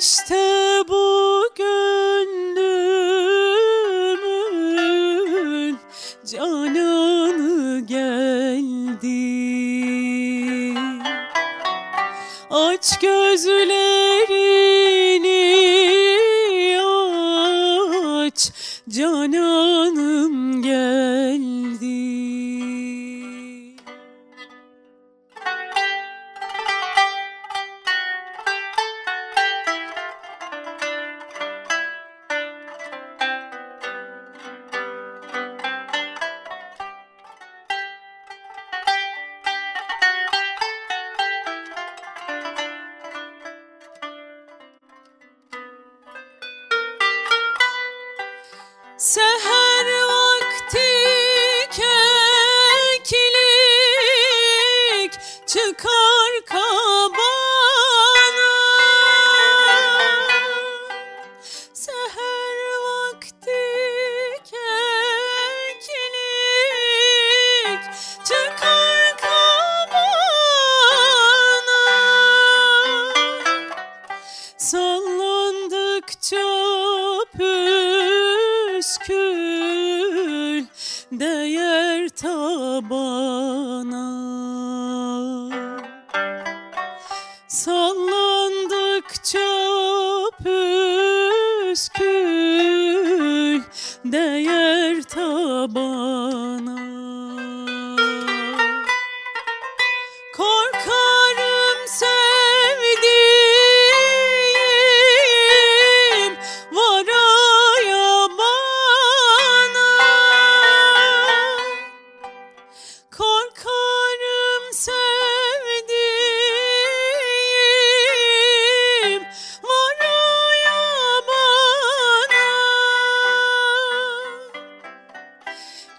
İşte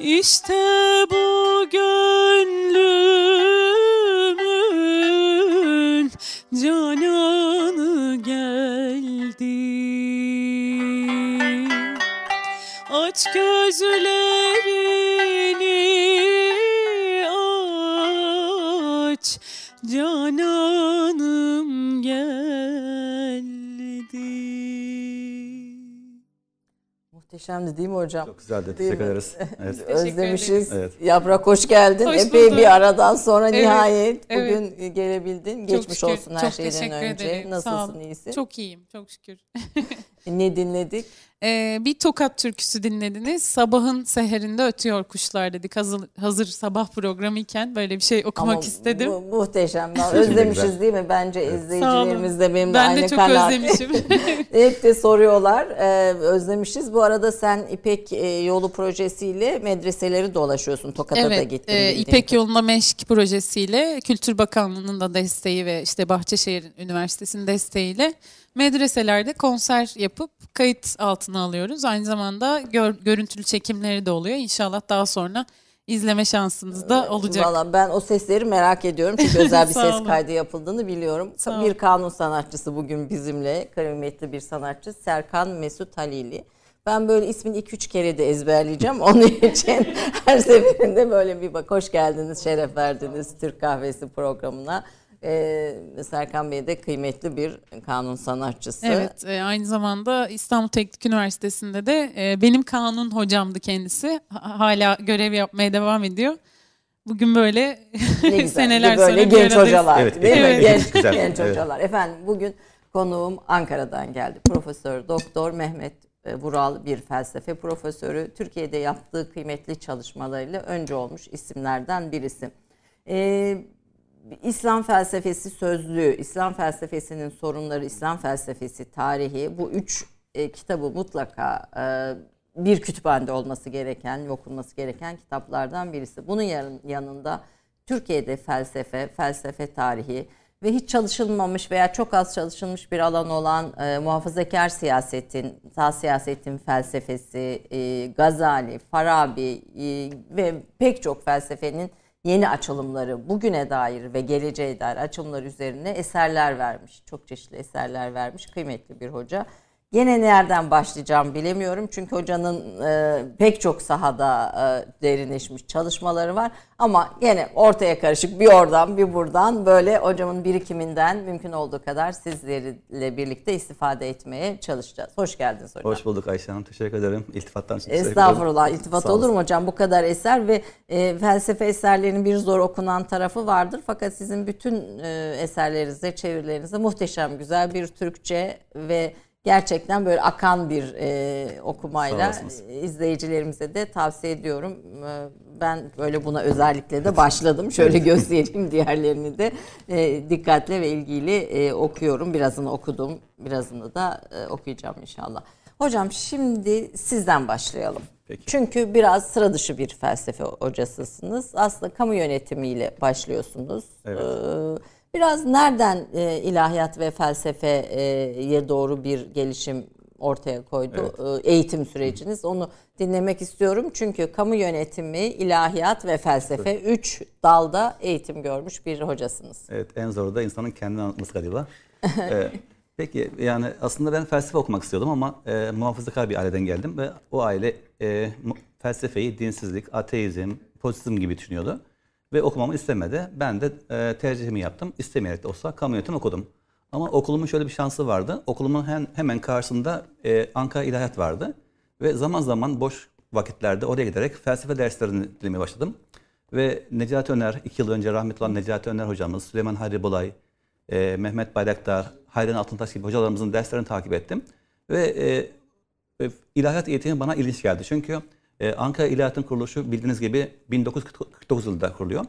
İşte bu gönlümün Muhteşemdi değil mi hocam? Çok güzeldi. Teşekkür ederiz. Evet. Özlemişiz. Evet. Yaprak hoş geldin. Hoş Epey bir aradan sonra Evet, nihayet evet. bugün gelebildin. Çok Geçmiş şükür, olsun her çok şeyden teşekkür önce. ederim. Sağ Nasılsın olun. iyisin? Çok iyiyim çok şükür. Ne dinledik? Ee, bir tokat türküsü dinlediniz. Sabahın seherinde ötüyor kuşlar dedik. Hazır, hazır sabah programı iken böyle bir şey okumak Ama istedim. mu- muhteşem. Ben Özlemişiz değil mi? Bence olun. izleyicilerimiz de benim de Ben aynı de çok kanaat. özlemişim. Hep de soruyorlar. Ee, özlemişiz. Bu arada sen İpek e, Yolu projesiyle medreseleri dolaşıyorsun. Tokat'a da evet, gittin. e, bildiğim İpek Yoluna Meşk projesiyle Kültür Bakanlığı'nın da desteği ve işte Bahçeşehir Üniversitesi'nin desteğiyle medreselerde konser yapıp kayıt altına alıyoruz. Aynı zamanda gör- görüntülü çekimleri de oluyor. İnşallah daha sonra izleme şansınız da olacak. Valla ben o sesleri merak ediyorum. Çünkü özel bir ses kaydı yapıldığını biliyorum. Sağ bir kanun sanatçısı bugün bizimle. Kıymetli bir sanatçı Serkan Mesut Halili. Ben böyle ismini 2-3 kere de ezberleyeceğim. Onun için her seferinde böyle bir bak. Hoş geldiniz, şeref verdiniz Türk Kahvesi programına. E, Serkan Bey de kıymetli bir kanun sanatçısı. Evet, e, aynı zamanda İstanbul Teknik Üniversitesi'nde de e, benim kanun hocamdı kendisi. Hala görev yapmaya devam ediyor. Bugün böyle Ne güzel. seneler böyle sonra genç hocalar Evet, değil mi? evet. Genç, Güzel, genç evet. hocalar. Efendim bugün konuğum Ankara'dan geldi. Profesör Doktor Mehmet e, Vural bir felsefe profesörü. Türkiye'de yaptığı kıymetli çalışmalarıyla önce olmuş isimlerden birisi. Ee, İslam felsefesi sözlüğü, İslam felsefesinin sorunları, İslam felsefesi tarihi bu üç e, kitabı mutlaka e, bir kütüphanede olması gereken, okunması gereken kitaplardan birisi. Bunun yan- yanında Türkiye'de felsefe, felsefe tarihi ve hiç çalışılmamış veya çok az çalışılmış bir alan olan e, muhafazakar siyasetin, sağ siyasetin felsefesi, e, Gazali, Farabi e, ve pek çok felsefenin yeni açılımları, bugüne dair ve geleceğe dair açılımlar üzerine eserler vermiş. Çok çeşitli eserler vermiş. Kıymetli bir hoca. Gene nereden başlayacağım bilemiyorum. Çünkü hocanın e, pek çok sahada e, derinleşmiş çalışmaları var. Ama yine ortaya karışık bir oradan bir buradan böyle hocamın birikiminden mümkün olduğu kadar sizlerle birlikte istifade etmeye çalışacağız. Hoş geldiniz hocam. Hoş bulduk Ayşe Hanım. Teşekkür ederim. İltifattan için teşekkür ederim. Estağfurullah iltifat olur mu hocam bu kadar eser ve e, felsefe eserlerinin bir zor okunan tarafı vardır fakat sizin bütün e, eserlerinizde çevirilerinizde muhteşem güzel bir Türkçe ve gerçekten böyle akan bir e, okumayla izleyicilerimize de tavsiye ediyorum. E, ben böyle buna özellikle de başladım. Şöyle göstereyim diğerlerini de e, dikkatle ve ilgiyle e, okuyorum. Birazını okudum, birazını da e, okuyacağım inşallah. Hocam şimdi sizden başlayalım. Peki. Çünkü biraz sıra dışı bir felsefe hocasısınız. Aslında kamu yönetimiyle başlıyorsunuz. Evet. Ee, Biraz nereden e, ilahiyat ve felsefeye doğru bir gelişim ortaya koydu e, eğitim süreciniz? Onu dinlemek istiyorum. Çünkü kamu yönetimi, ilahiyat ve felsefe üç dalda eğitim görmüş bir hocasınız. Evet en zoru da insanın kendini anlatması galiba. Ee, peki yani aslında ben felsefe okumak istiyordum ama e, muhafazakar bir aileden geldim ve o aile e, felsefeyi dinsizlik, ateizm, pozitizm gibi düşünüyordu. Ve okumamı istemedi. Ben de e, tercihimi yaptım. İstemeyerek de olsa kamu yönetimi okudum. Ama okulumun şöyle bir şansı vardı. Okulumun hem, hemen karşısında e, Ankara İlahiyat vardı. Ve zaman zaman boş vakitlerde oraya giderek felsefe derslerini dinlemeye başladım. Ve Necati Öner, iki yıl önce rahmetli olan Necati Öner hocamız, Süleyman Hayri Bulay, e, Mehmet Bayraktar, Hayran Altıntaş gibi hocalarımızın derslerini takip ettim. Ve e, e, ilahiyat eğitimi bana ilginç geldi. Çünkü e, Ankara İlahiyat'ın kuruluşu bildiğiniz gibi 1949 yılında kuruluyor.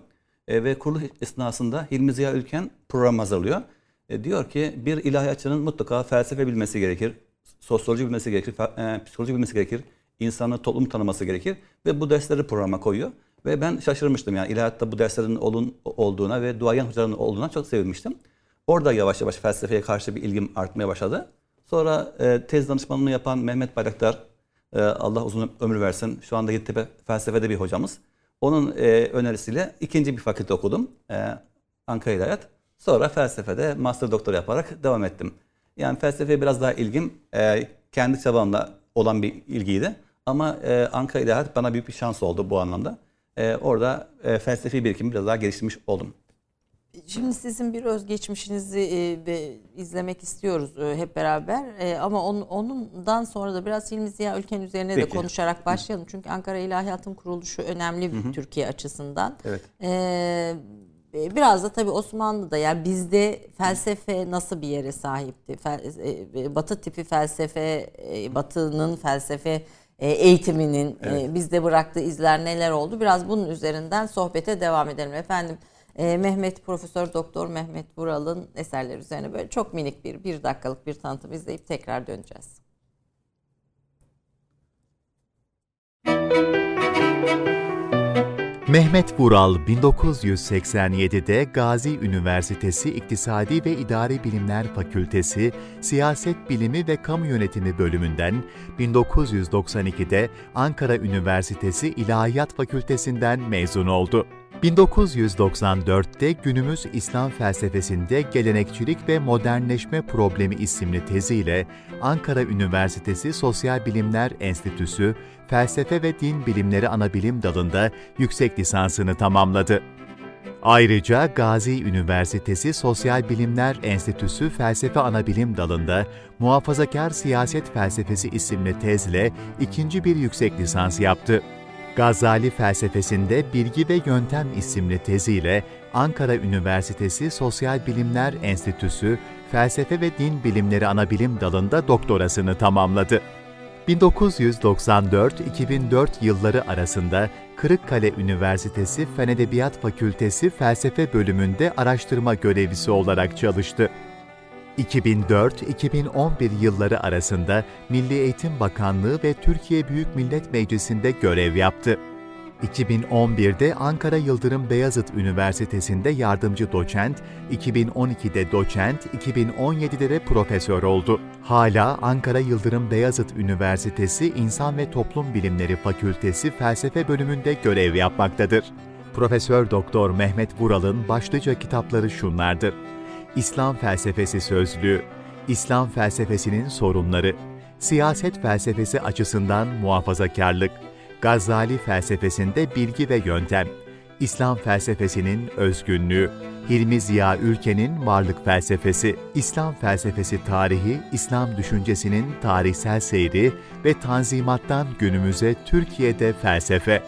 E, ve kuruluş esnasında Hilmi Ziya Ülken program hazırlıyor. E, diyor ki bir ilahiyatçının mutlaka felsefe bilmesi gerekir, sosyoloji bilmesi gerekir, e, psikoloji bilmesi gerekir, insanı toplum tanıması gerekir ve bu dersleri programa koyuyor. Ve ben şaşırmıştım yani ilahiyatta bu derslerin olun, olduğuna ve duayen hocaların olduğuna çok sevinmiştim. Orada yavaş yavaş felsefeye karşı bir ilgim artmaya başladı. Sonra tez danışmanlığını yapan Mehmet Bayraktar, e, Allah uzun ömür versin, şu anda Yeditepe felsefede bir hocamız. Onun e, önerisiyle ikinci bir fakülte okudum, e, Ankara İlahiyat. Sonra felsefede master doktor yaparak devam ettim. Yani felsefeye biraz daha ilgim e, kendi çabamla olan bir ilgiydi. Ama Ankara İlahiyat bana büyük bir şans oldu bu anlamda. Orada e, felsefi birikimi biraz daha geliştirmiş oldum. Şimdi sizin bir özgeçmişinizi e, izlemek istiyoruz e, hep beraber. E, ama on, onundan sonra da biraz Hilmi Ziya Ülken üzerine de Peki. konuşarak başlayalım. Çünkü Ankara İlahiyat'ın kuruluşu önemli bir Türkiye açısından. Evet. E, biraz da tabii Osmanlı'da yani bizde felsefe nasıl bir yere sahipti? Fel- e, batı tipi felsefe, e, Batı'nın felsefe e, eğitiminin e, bizde bıraktığı izler neler oldu? Biraz bunun üzerinden sohbete devam edelim efendim. E, Mehmet Profesör Doktor Mehmet Vural'ın eserleri üzerine böyle çok minik bir bir dakikalık bir tanıtım izleyip tekrar döneceğiz. Mehmet Vural 1987'de Gazi Üniversitesi İktisadi ve İdari Bilimler Fakültesi Siyaset Bilimi ve Kamu Yönetimi bölümünden 1992'de Ankara Üniversitesi İlahiyat Fakültesinden mezun oldu. 1994'te günümüz İslam felsefesinde gelenekçilik ve modernleşme problemi isimli teziyle Ankara Üniversitesi Sosyal Bilimler Enstitüsü Felsefe ve Din Bilimleri Anabilim Dalı'nda yüksek lisansını tamamladı. Ayrıca Gazi Üniversitesi Sosyal Bilimler Enstitüsü Felsefe Anabilim Dalı'nda Muhafazakar Siyaset Felsefesi isimli tezle ikinci bir yüksek lisans yaptı. Gazali felsefesinde Bilgi ve Yöntem isimli teziyle Ankara Üniversitesi Sosyal Bilimler Enstitüsü Felsefe ve Din Bilimleri Anabilim Dalı'nda doktorasını tamamladı. 1994-2004 yılları arasında Kırıkkale Üniversitesi Fen Edebiyat Fakültesi Felsefe Bölümünde araştırma görevlisi olarak çalıştı. 2004-2011 yılları arasında Milli Eğitim Bakanlığı ve Türkiye Büyük Millet Meclisi'nde görev yaptı. 2011'de Ankara Yıldırım Beyazıt Üniversitesi'nde yardımcı doçent, 2012'de doçent, 2017'de de profesör oldu. Hala Ankara Yıldırım Beyazıt Üniversitesi İnsan ve Toplum Bilimleri Fakültesi Felsefe Bölümünde görev yapmaktadır. Profesör Doktor Mehmet Vural'ın başlıca kitapları şunlardır. İslam Felsefesi Sözlüğü, İslam felsefesinin sorunları, siyaset felsefesi açısından muhafazakarlık, Gazali felsefesinde bilgi ve yöntem, İslam felsefesinin özgünlüğü, Hilmi Ziya Ülke'nin varlık felsefesi, İslam felsefesi tarihi, İslam düşüncesinin tarihsel seyri ve tanzimattan günümüze Türkiye'de felsefe.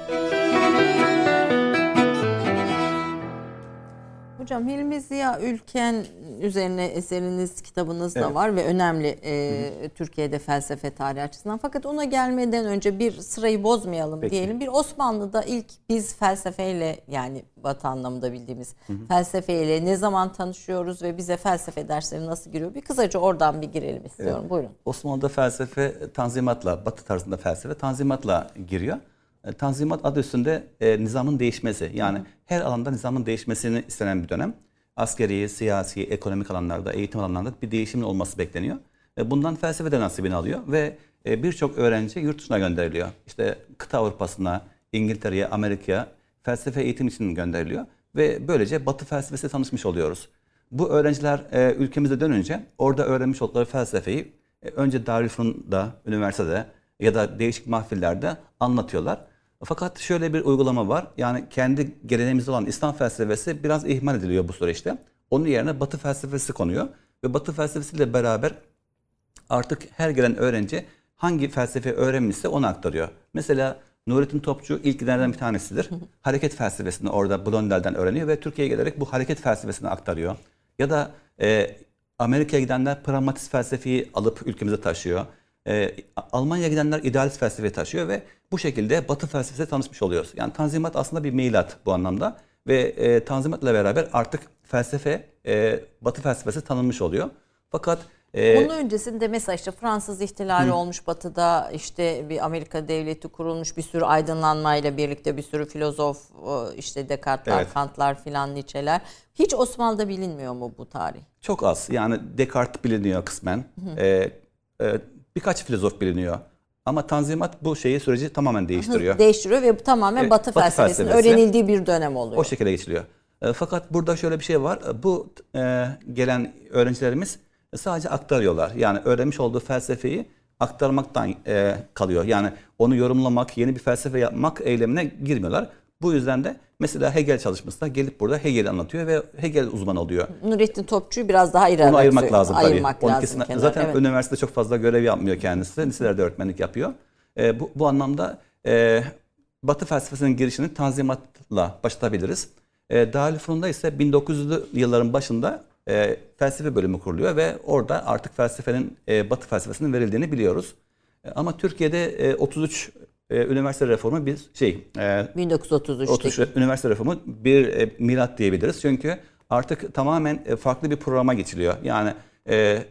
Hocam Hilmi Ziya Ülken üzerine eseriniz, kitabınız da Evet. var ve önemli e, Türkiye'de felsefe tarihi açısından. Fakat ona gelmeden önce bir sırayı bozmayalım Peki. diyelim. Bir Osmanlı'da ilk biz felsefeyle yani batı anlamında bildiğimiz felsefeyle ne zaman tanışıyoruz ve bize felsefe dersleri nasıl giriyor? Bir kısaca oradan bir girelim istiyorum. Buyurun. Osmanlı'da felsefe tanzimatla, batı tarzında felsefe tanzimatla giriyor. E, Tanzimat adı üstünde e, nizamın değişmesi. Yani her alanda nizamın değişmesini istenen bir dönem. Askeri, siyasi, ekonomik alanlarda, eğitim alanlarında bir değişimin olması bekleniyor. E, bundan felsefe de nasibini alıyor ve e, birçok öğrenci yurt dışına gönderiliyor. İşte kıta Avrupa'sına, İngiltere'ye, Amerika'ya felsefe eğitim için gönderiliyor. Ve böylece batı felsefesiyle tanışmış oluyoruz. Bu öğrenciler e, ülkemize dönünce orada öğrenmiş oldukları felsefeyi e, önce Darülfünun'da, üniversitede ya da değişik mahfillerde anlatıyorlar. Fakat şöyle bir uygulama var. Yani kendi geleneğimizde olan İslam felsefesi biraz ihmal ediliyor bu süreçte. Onun yerine Batı felsefesi konuyor. Ve Batı felsefesiyle beraber artık her gelen öğrenci hangi felsefe öğrenmişse onu aktarıyor. Mesela Nurettin Topçu ilklerden bir tanesidir. hareket felsefesini orada Blondel'den öğreniyor ve Türkiye'ye gelerek bu hareket felsefesini aktarıyor. Ya da e, Amerika'ya gidenler pragmatist felsefeyi alıp ülkemize taşıyor. E, Almanya'ya gidenler idealist felsefeyi taşıyor ve bu şekilde Batı felsefesiyle tanışmış oluyoruz. Yani Tanzimat aslında bir milat bu anlamda ve e, Tanzimat'la beraber artık felsefe, e, Batı felsefesi tanınmış oluyor. Fakat e, Onun öncesinde mesela işte Fransız ihtilali olmuş batıda işte bir Amerika devleti kurulmuş bir sürü aydınlanmayla birlikte bir sürü filozof işte Descartes'ler, Evet. Kant'lar filan Nietzsche'ler. Hiç Osmanlı'da bilinmiyor mu bu tarih? Çok az. Yani Descartes biliniyor kısmen. Ee, e, birkaç filozof biliniyor. Ama Tanzimat bu şeyi süreci tamamen değiştiriyor. Değiştiriyor ve tamamen Evet, Batı, Batı felsefesinin felsefesi. öğrenildiği bir dönem oluyor. o şekilde geçiliyor. E, fakat burada şöyle bir şey var. E, Bu e, gelen öğrencilerimiz sadece aktarıyorlar. Yani öğrenmiş olduğu felsefeyi aktarmaktan e, kalıyor. Yani onu yorumlamak, yeni bir felsefe yapmak eylemine girmiyorlar. Bu yüzden de mesela Hegel çalışmasında gelip burada Hegel'i anlatıyor ve Hegel uzman oluyor. Nurettin Topçu'yu biraz daha ayırarak Onu ayırmak lazım tabii. Ayırmak Onu lazım kesin- kenara, zaten evet. üniversitede çok fazla görev yapmıyor kendisi. Liselerde öğretmenlik yapıyor. E, bu, bu anlamda e, Batı felsefesinin girişini tanzimatla başlatabiliriz. E, Darülfünun'da ise 1900'lü yılların başında e, felsefe bölümü kuruluyor ve orada artık felsefenin e, Batı felsefesinin verildiğini biliyoruz. E, ama Türkiye'de e, 33 e, üniversite reformu bir şey e, 1933'te. 33 üniversite reformu bir e, milat diyebiliriz. Çünkü artık tamamen e, farklı bir programa geçiliyor. Yani e,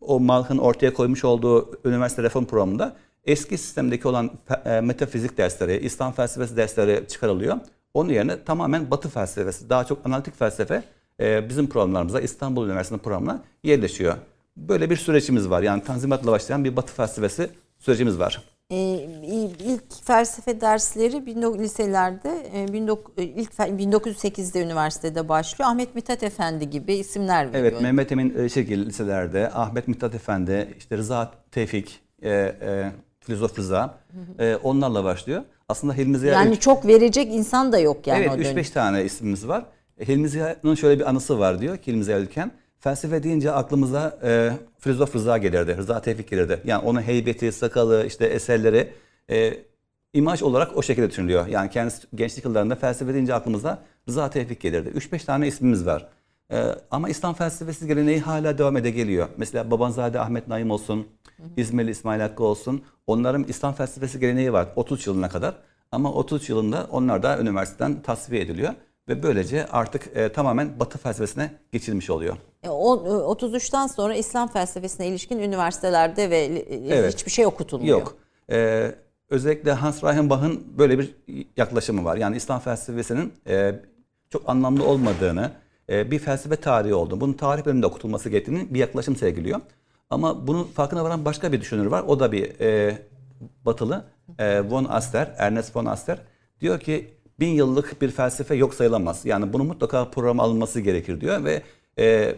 o Malh'ın ortaya koymuş olduğu üniversite reform programında eski sistemdeki olan e, metafizik dersleri, İslam felsefesi dersleri çıkarılıyor. Onun yerine tamamen Batı felsefesi, daha çok analitik felsefe e, bizim programlarımıza, İstanbul Üniversitesi'nin programına yerleşiyor. Böyle bir sürecimiz var. Yani Tanzimat'la başlayan bir Batı felsefesi sürecimiz var. Ee, ilk felsefe dersleri 19 liselerde e, 19 ilk fe- 1908'de üniversitede başlıyor. Ahmet Mithat Efendi gibi isimler veriyor. Evet, Mehmet Emin e, Şekil liselerde, Ahmet Mithat Efendi, işte Rıza Tevfik, e, e, Filozof Rıza, e, onlarla başlıyor. Aslında Hilmi Ziya yani Ülke- çok verecek insan da yok yani o Evet, dönem. 3-5 tane ismimiz var. Hilmi Ziya'nın şöyle bir anısı var diyor ki Hilmi Ziya Ülken. Felsefe deyince aklımıza e, filozof Rıza gelirdi. Rıza Tevfik gelirdi. Yani onun heybeti, sakalı, işte eserleri e, imaj olarak o şekilde düşünülüyor. Yani kendisi gençlik yıllarında felsefe deyince aklımıza Rıza Tevfik gelirdi. 3-5 tane ismimiz var. E, ama İslam felsefesi geleneği hala devam ede geliyor. Mesela Babanzade Ahmet Naim olsun, İzmirli İsmail Hakkı olsun. Onların İslam felsefesi geleneği var 30 yılına kadar. Ama 30 yılında onlar da üniversiteden tasfiye ediliyor. Ve böylece artık e, tamamen Batı felsefesine geçilmiş oluyor. E, o- 33'ten sonra İslam felsefesine ilişkin üniversitelerde ve e, Evet. hiçbir şey okutulmuyor. Yok. Ee, özellikle Hans Reichenbach'ın böyle bir yaklaşımı var. Yani İslam felsefesinin e, çok anlamlı olmadığını, e, bir felsefe tarihi olduğunu, bunun tarih bölümünde okutulması gerektiğini bir yaklaşım sergiliyor. Ama bunun farkına varan başka bir düşünür var. O da bir e, batılı. E, von Aster, Ernest von Aster. Diyor ki bin yıllık bir felsefe yok sayılamaz. Yani bunu mutlaka programa alınması gerekir diyor ve e,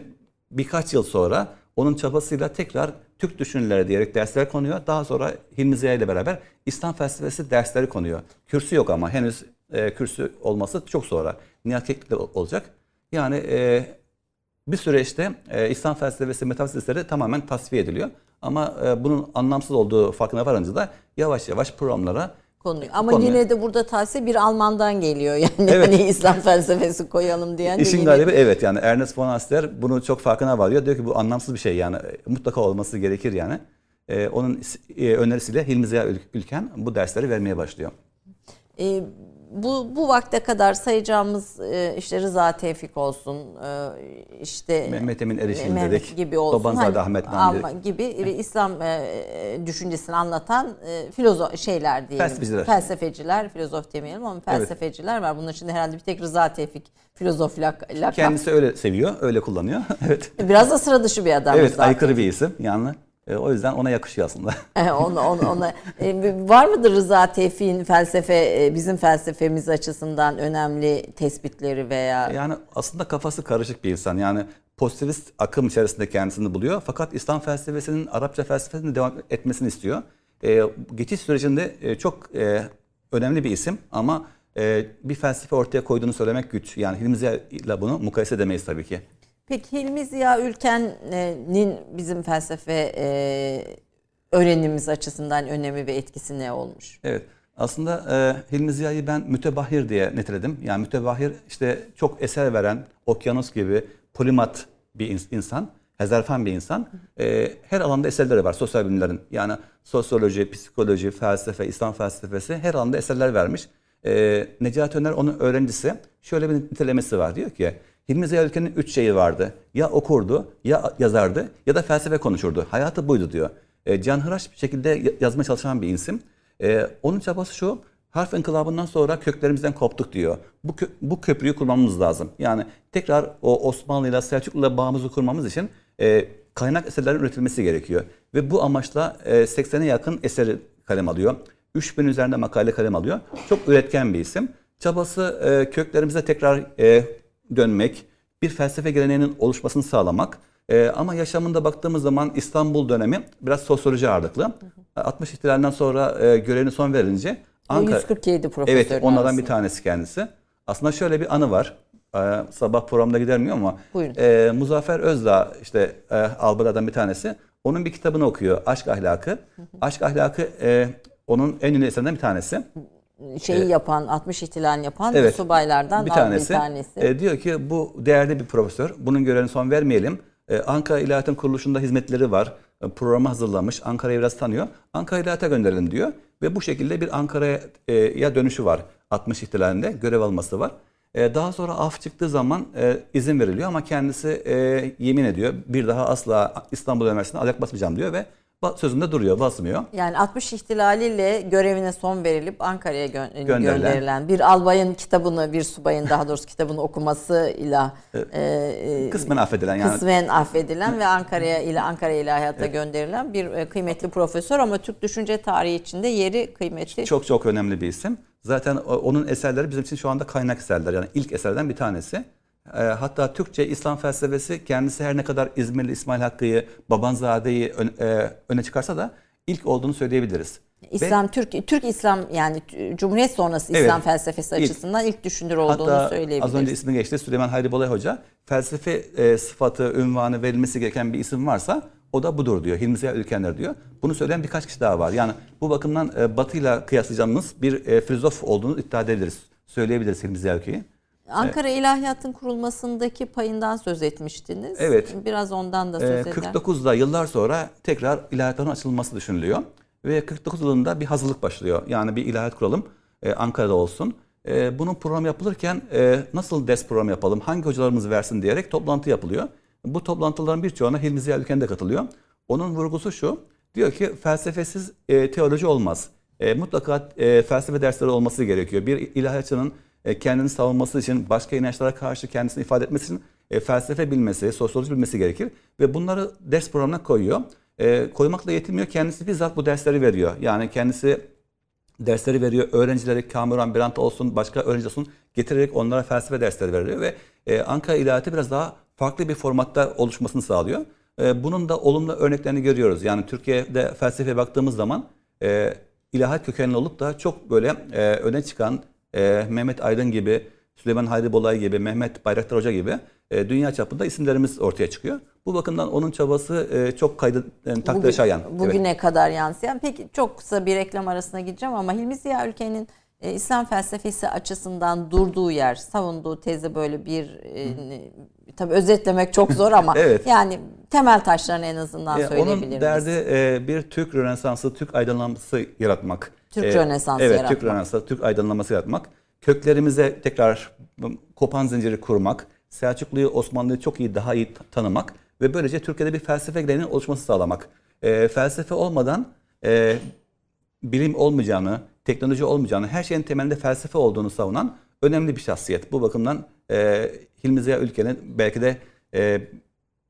birkaç yıl sonra onun çabasıyla tekrar Türk düşünürleri diyerek dersler konuyor. Daha sonra Hilmi Ziya ile beraber İslam felsefesi dersleri konuyor. Kürsü yok ama henüz e, kürsü olması çok sonra. Nihat Keklik'le olacak. Yani e, bir süreçte e, İslam felsefesi metafizikleri tamamen tasfiye ediliyor. Ama e, bunun anlamsız olduğu farkına varınca da yavaş yavaş programlara konuyu. Ama Konuyu. yine de burada tavsiye bir Alman'dan geliyor. Yani Evet. hani İslam felsefesi koyalım diyen İşin yine- galibi evet yani Ernest von Aster bunu çok farkına varıyor. Diyor ki bu anlamsız bir şey yani e, mutlaka olması gerekir yani. E, onun e, önerisiyle Hilmi Ziya Ül- Ülken bu dersleri vermeye başlıyor. E, bu bu vakte kadar sayacağımız e, işte Rıza Tevfik olsun, e, işte Mehmet Emin Erişim Mehmet dedik. gibi olsun, Babanzade hani Ahmet Nami dedik. gibi ve İslam e, düşüncesini anlatan e, filozof şeyler diyelim. Felsefeciler. Felsefeciler, filozof demeyelim ama felsefeciler var. Bunun içinde herhalde bir tek Rıza Tevfik filozof lak, lakap. Kendisi öyle seviyor, öyle kullanıyor. evet. Biraz da sıra dışı bir adam Evet, zaten. aykırı bir isim yani. E, o yüzden ona yakışıyor aslında. E, ona, ona, ona. E, var mıdır Rıza Tevfik'in felsefe e, bizim felsefemiz açısından önemli tespitleri veya Yani aslında kafası karışık bir insan. Yani pozitivist akım içerisinde kendisini buluyor. Fakat İslam felsefesinin Arapça felsefesinin devam etmesini istiyor. Ee, geçiş sürecinde e, çok e, önemli bir isim ama e, bir felsefe ortaya koyduğunu söylemek güç. Yani Hilmi ile bunu mukayese edemeyiz tabii ki. Peki Hilmi Ziya Ülken'in bizim felsefe e, öğrenimimiz açısından önemi ve etkisi ne olmuş? Evet. Aslında e, Hilmi Ziya'yı ben mütebahir diye niteledim. Yani mütebahir işte çok eser veren, okyanus gibi polimat bir ins- insan, hezarfen bir insan. E, her alanda eserleri var sosyal bilimlerin. Yani sosyoloji, psikoloji, felsefe, İslam felsefesi her alanda eserler vermiş. E, Necati Öner onun öğrencisi. Şöyle bir nitelemesi var. Diyor ki Hilmi Ziya Ülken'in üç şeyi vardı. Ya okurdu, ya yazardı ya da felsefe konuşurdu. Hayatı buydu diyor. E, canhıraş bir şekilde ya- yazmaya çalışan bir isim. Ee, onun çabası şu, harf inkılabından sonra köklerimizden koptuk diyor. Bu, kö- bu köprüyü kurmamız lazım. Yani tekrar o Osmanlı'yla Selçuklu'yla bağımızı kurmamız için e, kaynak eserlerin üretilmesi gerekiyor. Ve bu amaçla e, 80'e yakın eseri kalem alıyor. 3000 üzerinde makale kalem alıyor. Çok üretken bir isim. Çabası e, köklerimize tekrar e, dönmek, bir felsefe geleneğinin oluşmasını sağlamak. Ee, ama yaşamında baktığımız zaman İstanbul dönemi biraz sosyoloji ağırlıklı. 60 ihtilalinden sonra e, görevine son verince O 147 profesörün Evet onlardan arasında. bir tanesi kendisi. Aslında şöyle bir anı var. Ee, sabah programda gidermiyor ama Buyurun. e, Muzaffer Özdağ işte e, albalardan bir tanesi. Onun bir kitabını okuyor. Aşk Ahlakı. Aşk Ahlakı e, onun en ünlü eserinden bir tanesi. Şeyi yapan, 60 ihtilalini yapan Evet. subaylardan bir bir tanesi, tanesi. e, diyor ki bu değerli bir profesör. Bunun görevine son vermeyelim. E, Ankara İlahiyat'ın kuruluşunda hizmetleri var. E, programı hazırlamış. Ankara'yı biraz tanıyor. Ankara İlahiyat'a gönderelim diyor. Ve bu şekilde bir Ankara'ya dönüşü var. 60 ihtilalinde görev alması var. E, daha sonra af çıktığı zaman e, izin veriliyor ama kendisi e, yemin ediyor. Bir daha asla İstanbul Üniversitesi'ne ayak basmayacağım diyor ve sözünde duruyor, basmıyor. Yani 60 ihtilaliyle görevine son verilip Ankara'ya gö- Gönderilen. gönderilen bir albayın kitabını, bir subayın daha doğrusu kitabını okumasıyla e, e, Kısmen affedilen yani. kısmen affedilen ve Ankara'ya ile Ankara İlahiyat'a gönderilen bir e, kıymetli profesör ama Türk düşünce tarihi içinde yeri kıymetli. Çok çok önemli bir isim. Zaten onun eserleri bizim için şu anda kaynak eserler. Yani ilk eserlerden bir tanesi. Ee, hatta Türkçe İslam felsefesi kendisi her ne kadar İzmirli İsmail Hakkı'yı, Babanzade'yi ön- e, öne çıkarsa da ilk olduğunu söyleyebiliriz. İslam Ve, Türk Türk İslam yani Cumhuriyet sonrası İslam evet, felsefesi ilk, açısından ilk düşünür olduğunu hatta söyleyebiliriz. az önce ismi geçti Süleyman Hayri Bolay Hoca felsefe e, sıfatı, ünvanı verilmesi gereken bir isim varsa o da budur diyor. Hilmi Ziya Ülkender diyor. Bunu söyleyen birkaç kişi daha var. Yani bu bakımdan e, Batı ile kıyaslayacağımız bir e, filozof olduğunu iddia edebiliriz. Söyleyebiliriz Hilmi Ziya Ülke'yi. Ankara evet. İlahiyat'ın kurulmasındaki payından söz etmiştiniz. Evet. Biraz ondan da söz ee, 49'da yıllar sonra tekrar ilahiyatların açılması düşünülüyor. Ve 49 yılında bir hazırlık başlıyor. Yani bir ilahiyat kuralım. Ee, Ankara'da olsun. Ee, bunun programı yapılırken e, nasıl ders programı yapalım, hangi hocalarımız versin diyerek toplantı yapılıyor. Bu toplantıların birçoğuna Hilmi Ziya Ülken de katılıyor. Onun vurgusu şu. Diyor ki felsefesiz e, teoloji olmaz. E, mutlaka e, felsefe dersleri olması gerekiyor. Bir ilahiyatçının e, kendini savunması için, başka inançlara karşı kendisini ifade etmesi için e, felsefe bilmesi, sosyoloji bilmesi gerekir. Ve bunları ders programına koyuyor. E, koymakla yetinmiyor, kendisi bizzat bu dersleri veriyor. Yani kendisi dersleri veriyor. Öğrencileri Kamuran Birant olsun, başka öğrenci olsun getirerek onlara felsefe dersleri veriyor. Ve Ankara İlahiyatı biraz daha farklı bir formatta oluşmasını sağlıyor. bunun da olumlu örneklerini görüyoruz. Yani Türkiye'de felsefeye baktığımız zaman e, ilahiyat kökenli olup da çok böyle öne çıkan e, Mehmet Aydın gibi, Süleyman Hayri Bolay gibi, Mehmet Bayraktar Hoca gibi e, dünya çapında isimlerimiz ortaya çıkıyor. Bu bakımdan onun çabası e, çok kaydı yani, takdire şayan. Bugüne evet. kadar yansıyan. Peki çok kısa bir reklam arasına gideceğim ama Hilmi Ziya Ülke'nin e, İslam felsefesi açısından durduğu yer, savunduğu tezi böyle bir e, tabii özetlemek çok zor ama evet. yani temel taşlarını en azından e, söyleyebilir miyiz? Onun derdi e, bir Türk Rönesansı, Türk aydınlanması yaratmak. Türk e, Rönesansı evet, yaratmak. Türk Rönesansı, Türk aydınlanması yaratmak. Köklerimize tekrar kopan zinciri kurmak, Selçuklu'yu, Osmanlı'yı çok iyi, daha iyi tanımak ve böylece Türkiye'de bir felsefe geleneğinin oluşması sağlamak. E, felsefe olmadan e, bilim olmayacağını, teknoloji olmayacağını, her şeyin temelinde felsefe olduğunu savunan önemli bir şahsiyet. Bu bakımdan e, Hilmi Ziya Ülke'nin belki de e,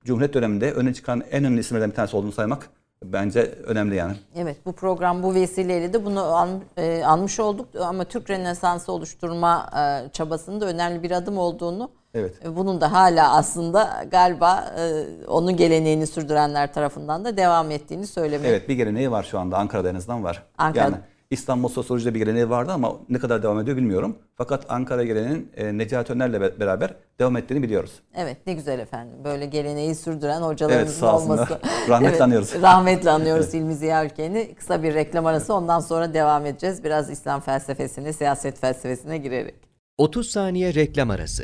Cumhuriyet döneminde öne çıkan en önemli isimlerden bir tanesi olduğunu saymak bence önemli yani. Evet bu program bu vesileyle de bunu an, e, anmış olduk ama Türk Rönesansı oluşturma e, çabasının da önemli bir adım olduğunu Evet. E, bunun da hala aslında galiba e, onun geleneğini sürdürenler tarafından da devam ettiğini söylemek. Evet bir geleneği var şu anda Ankara'da en azından var. Ankara'da. Yani İstanbul Sosyoloji'de bir geleneği vardı ama ne kadar devam ediyor bilmiyorum. Fakat Ankara geleneğinin e, Necati Öner'le beraber devam ettiğini biliyoruz. Evet ne güzel efendim. Böyle geleneği sürdüren hocalarımızın evet, olması. rahmetle evet, anıyoruz. Rahmetle anıyoruz evet. İlmi Ziya Ülken'i. Kısa bir reklam arası ondan sonra devam edeceğiz. Biraz İslam felsefesine, siyaset felsefesine girerek. 30 saniye reklam arası.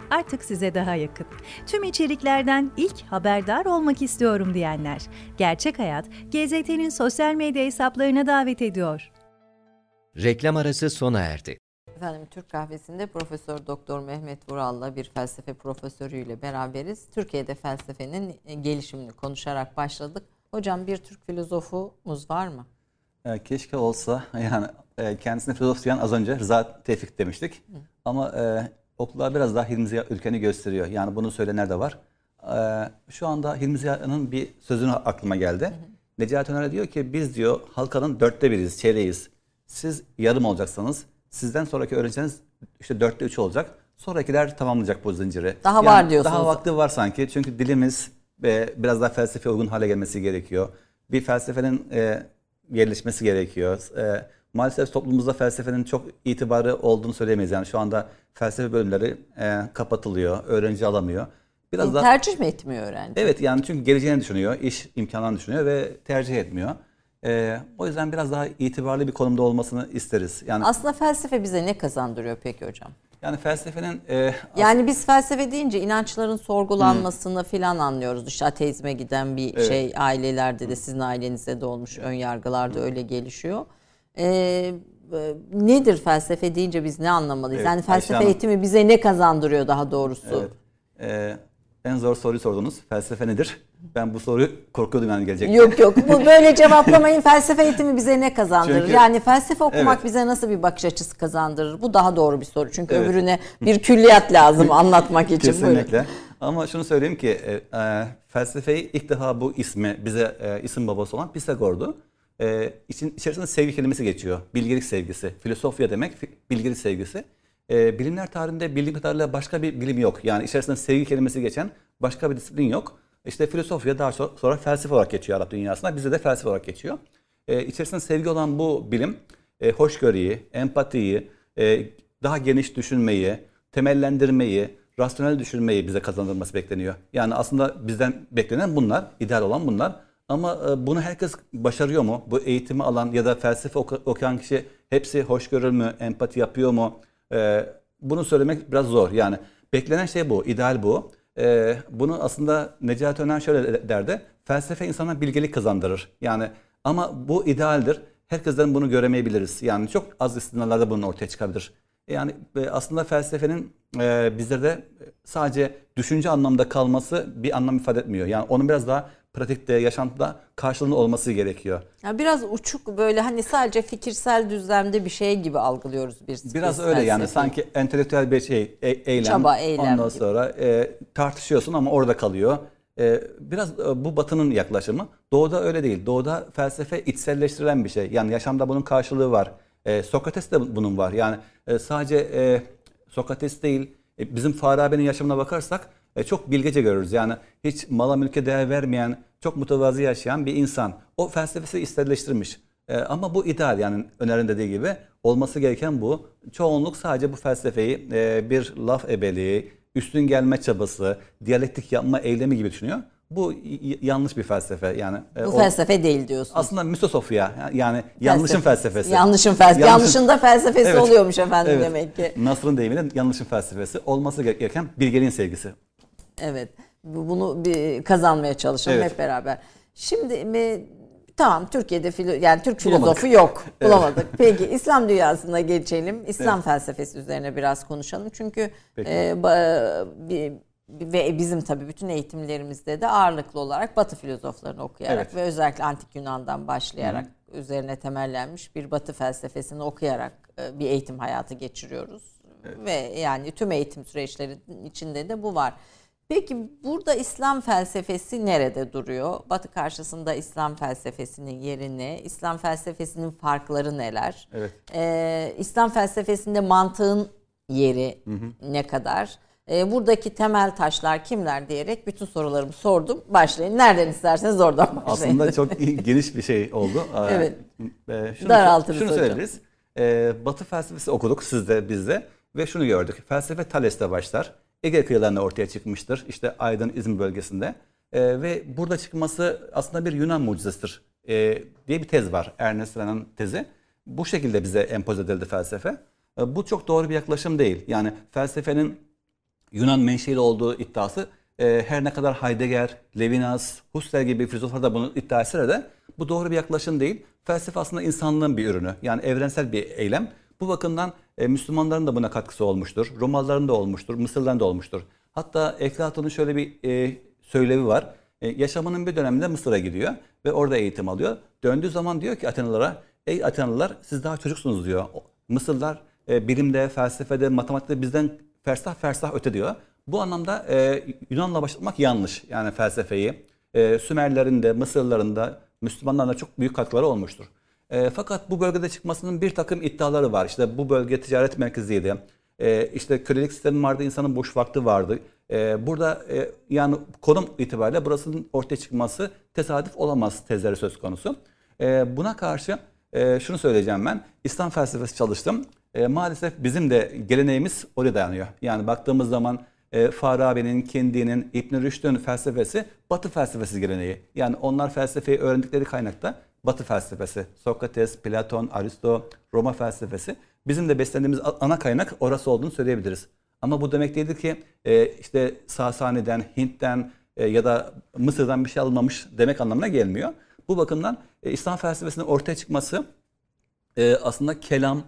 artık size daha yakın. Tüm içeriklerden ilk haberdar olmak istiyorum diyenler. Gerçek Hayat, GZT'nin sosyal medya hesaplarına davet ediyor. Reklam arası sona erdi. Efendim Türk Kahvesi'nde Profesör Doktor Mehmet Vural'la bir felsefe profesörüyle beraberiz. Türkiye'de felsefenin e, gelişimini konuşarak başladık. Hocam bir Türk filozofumuz var mı? E, keşke olsa. Yani e, kendisine filozof diyen az önce Rıza Tevfik demiştik. Hı. Ama okullar biraz daha Hilmi Ziya ülkeni gösteriyor. Yani bunu söyleyenler de var. Ee, şu anda Hilmi Ziya'nın bir sözünü aklıma geldi. Hı hı. Necati Öner diyor ki biz diyor halkanın dörtte biriyiz, çeyreğiz. Siz yarım olacaksanız sizden sonraki öğrencileriniz işte dörtte üç olacak. Sonrakiler tamamlayacak bu zinciri. Daha yani var diyorsunuz. Daha vakti var sanki. Çünkü dilimiz e, biraz daha felsefe uygun hale gelmesi gerekiyor. Bir felsefenin e, gelişmesi gerekiyor. E, maalesef toplumumuzda felsefenin çok itibarı olduğunu söyleyemeyiz. Yani şu anda felsefe bölümleri e, kapatılıyor, öğrenci alamıyor. Biraz e, daha tercih mi etmiyor öğrenci? Evet yani çünkü geleceğini düşünüyor, iş imkanlarını düşünüyor ve tercih etmiyor. E, o yüzden biraz daha itibarlı bir konumda olmasını isteriz. Yani aslında felsefe bize ne kazandırıyor peki hocam? Yani felsefenin... E, yani biz felsefe deyince inançların sorgulanmasını hmm. filan anlıyoruz. İşte ateizme giden bir evet. şey ailelerde de sizin ailenizde de olmuş ön yargılarda öyle gelişiyor. Ee, e, nedir felsefe deyince biz ne anlamalıyız? Evet, yani felsefe Ayşe eğitimi bize ne kazandırıyor daha doğrusu? Evet. Ee, en zor soruyu sordunuz. Felsefe nedir? Ben bu soruyu korkuyordum yani gelecekte. Yok yok bu böyle cevaplamayın. Felsefe eğitimi bize ne kazandırır? Çünkü- yani felsefe okumak Evet. bize nasıl bir bakış açısı kazandırır? Bu daha doğru bir soru. Çünkü Evet. öbürüne bir külliyat lazım anlatmak için. Buyurun. Kesinlikle. Ama şunu söyleyeyim ki e, e, felsefeyi ilk defa bu ismi bize e, isim babası olan Pisagor'du. E, için, içerisinde sevgi kelimesi geçiyor. Bilgelik sevgisi. Filosofya demek bilgelik sevgisi. E, bilimler tarihinde bildiğim kadarıyla başka bir bilim yok. Yani içerisinde sevgi kelimesi geçen başka bir disiplin yok. İşte filosofya daha sonra, sonra felsefe olarak geçiyor Arap dünyasında. Bizde de felsefe olarak geçiyor. E, içerisinde sevgi olan bu bilim e, hoşgörüyü, empatiyi, e, daha geniş düşünmeyi, temellendirmeyi, rasyonel düşünmeyi bize kazandırması bekleniyor. Yani aslında bizden beklenen bunlar, ideal olan bunlar. Ama e, bunu herkes başarıyor mu? Bu eğitimi alan ya da felsefe oku- okuyan kişi hepsi hoşgörülü mü, empati yapıyor mu? E, bunu söylemek biraz zor. Yani beklenen şey bu, ideal bu. E, bunu aslında Necati Öner şöyle de- derdi. Felsefe insana bilgelik kazandırır. Yani ama bu idealdir. Herkesten bunu göremeyebiliriz. Yani çok az istisnalarda bunun ortaya çıkabilir. Yani aslında felsefenin bizlerde sadece düşünce anlamda kalması bir anlam ifade etmiyor. Yani onun biraz daha pratikte, yaşantıda karşılığında olması gerekiyor. Ya biraz uçuk böyle hani sadece fikirsel düzlemde bir şey gibi algılıyoruz biz. Biraz biz öyle yani sanki entelektüel bir şey, e- eylem. Çaba, eylem Ondan gibi. sonra e, tartışıyorsun ama orada kalıyor. E, biraz e, bu batının yaklaşımı. Doğuda öyle değil. Doğuda felsefe içselleştirilen bir şey. Yani yaşamda bunun karşılığı var. E, Sokrates de bunun var. Yani e, sadece e, Sokrates değil, e, bizim Farabi'nin yaşamına bakarsak e, çok bilgece görürüz. Yani hiç mala mülke değer vermeyen, çok mütevazi yaşayan bir insan. O felsefesi içselleştirmiş. E, ama bu ideal yani Öner'in dediği gibi olması gereken bu. Çoğunluk sadece bu felsefeyi e, bir laf ebeliği, üstün gelme çabası, diyalektik yapma eylemi gibi düşünüyor. Bu yanlış bir felsefe yani. e, Bu o- felsefe değil diyorsun. aslında misosofya yani yanlışın felsefesi. Yanlışın felsefesi. Yanlışın da felsefesi Evet. oluyormuş efendim Evet. demek ki. Nasr'ın deyimiyle yanlışın felsefesi olması gereken bilgeliğin sevgisi. Evet. Bu- Bunu bir kazanmaya çalışalım Evet. hep beraber. Şimdi mi, tamam Türkiye'de filo, yani Türk Bulamadık. filozofu yok. Bulamadık. Peki İslam dünyasına geçelim. İslam felsefesi üzerine biraz konuşalım. Çünkü Peki. e, ba- bir- ve bizim tabii bütün eğitimlerimizde de ağırlıklı olarak Batı filozoflarını okuyarak Evet. ve özellikle antik Yunan'dan başlayarak üzerine temellenmiş bir Batı felsefesini okuyarak e, bir eğitim hayatı geçiriyoruz. Ve yani tüm eğitim süreçlerinin içinde de bu var. Peki burada İslam felsefesi nerede duruyor? Batı karşısında İslam felsefesinin yeri ne? İslam felsefesinin farkları neler? Evet. Ee, İslam felsefesinde mantığın yeri ne kadar? Ee, buradaki temel taşlar kimler diyerek bütün sorularımı sordum. Başlayın. Nereden isterseniz oradan başlayın. Aslında çok geniş bir şey oldu. Ee, Evet. e, şunu, Daraltırız şunu söyleyebiliriz. Ee, Batı felsefesi okuduk siz de biz de ve şunu gördük. Felsefe Thales'te başlar. Ege kıyılarında ortaya çıkmıştır. İşte Aydın İzmir bölgesinde. Ee, ve burada çıkması aslında bir Yunan mucizesidir ee, diye bir tez var. Ernest Renan'ın tezi. Bu şekilde bize empoze edildi felsefe. Ee, bu çok doğru bir yaklaşım değil. Yani felsefenin Yunan menşeli olduğu iddiası e, her ne kadar Heidegger, Levinas, Husserl gibi filozoflar da bunu iddia etse de bu doğru bir yaklaşım değil. Felsefe aslında insanlığın bir ürünü. Yani evrensel bir eylem. Bu bakımdan e, Müslümanların da buna katkısı olmuştur. Romalıların da olmuştur, Mısırlıların da olmuştur. Hatta Eflatun'un şöyle bir e, söylevi var. E, yaşamının bir döneminde Mısır'a gidiyor ve orada eğitim alıyor. Döndüğü zaman diyor ki Atenalılara, ey Atenalılar siz daha çocuksunuz diyor. Mısırlılar e, bilimde, felsefede, matematikte bizden fersah fersah öte diyor. Bu anlamda e, Yunan'la başlamak yanlış. Yani felsefeyi. E, Sümerlerin de, Mısırlıların da, Müslümanların çok büyük katkıları olmuştur. E, fakat bu bölgede çıkmasının bir takım iddiaları var. İşte bu bölge ticaret merkeziydi. E, işte kölelik sistemi vardı, insanın boş vakti vardı. E, burada e, yani konum itibariyle burasının ortaya çıkması tesadüf olamaz tezleri söz konusu. E, buna karşı e, şunu söyleyeceğim ben. İslam felsefesi çalıştım. E, maalesef bizim de geleneğimiz oraya dayanıyor. Yani baktığımız zaman e, Farabi'nin, Kindi'nin, İbn Rüşd'ün felsefesi Batı felsefesi geleneği. Yani onlar felsefeyi öğrendikleri kaynakta Batı felsefesi. Sokrates, Platon, Aristo, Roma felsefesi. Bizim de beslendiğimiz ana kaynak orası olduğunu söyleyebiliriz. Ama bu demek değildir ki e, işte Sasani'den, Hint'ten e, ya da Mısır'dan bir şey alınmamış demek anlamına gelmiyor. Bu bakımdan e, İslam felsefesinin ortaya çıkması aslında kelam,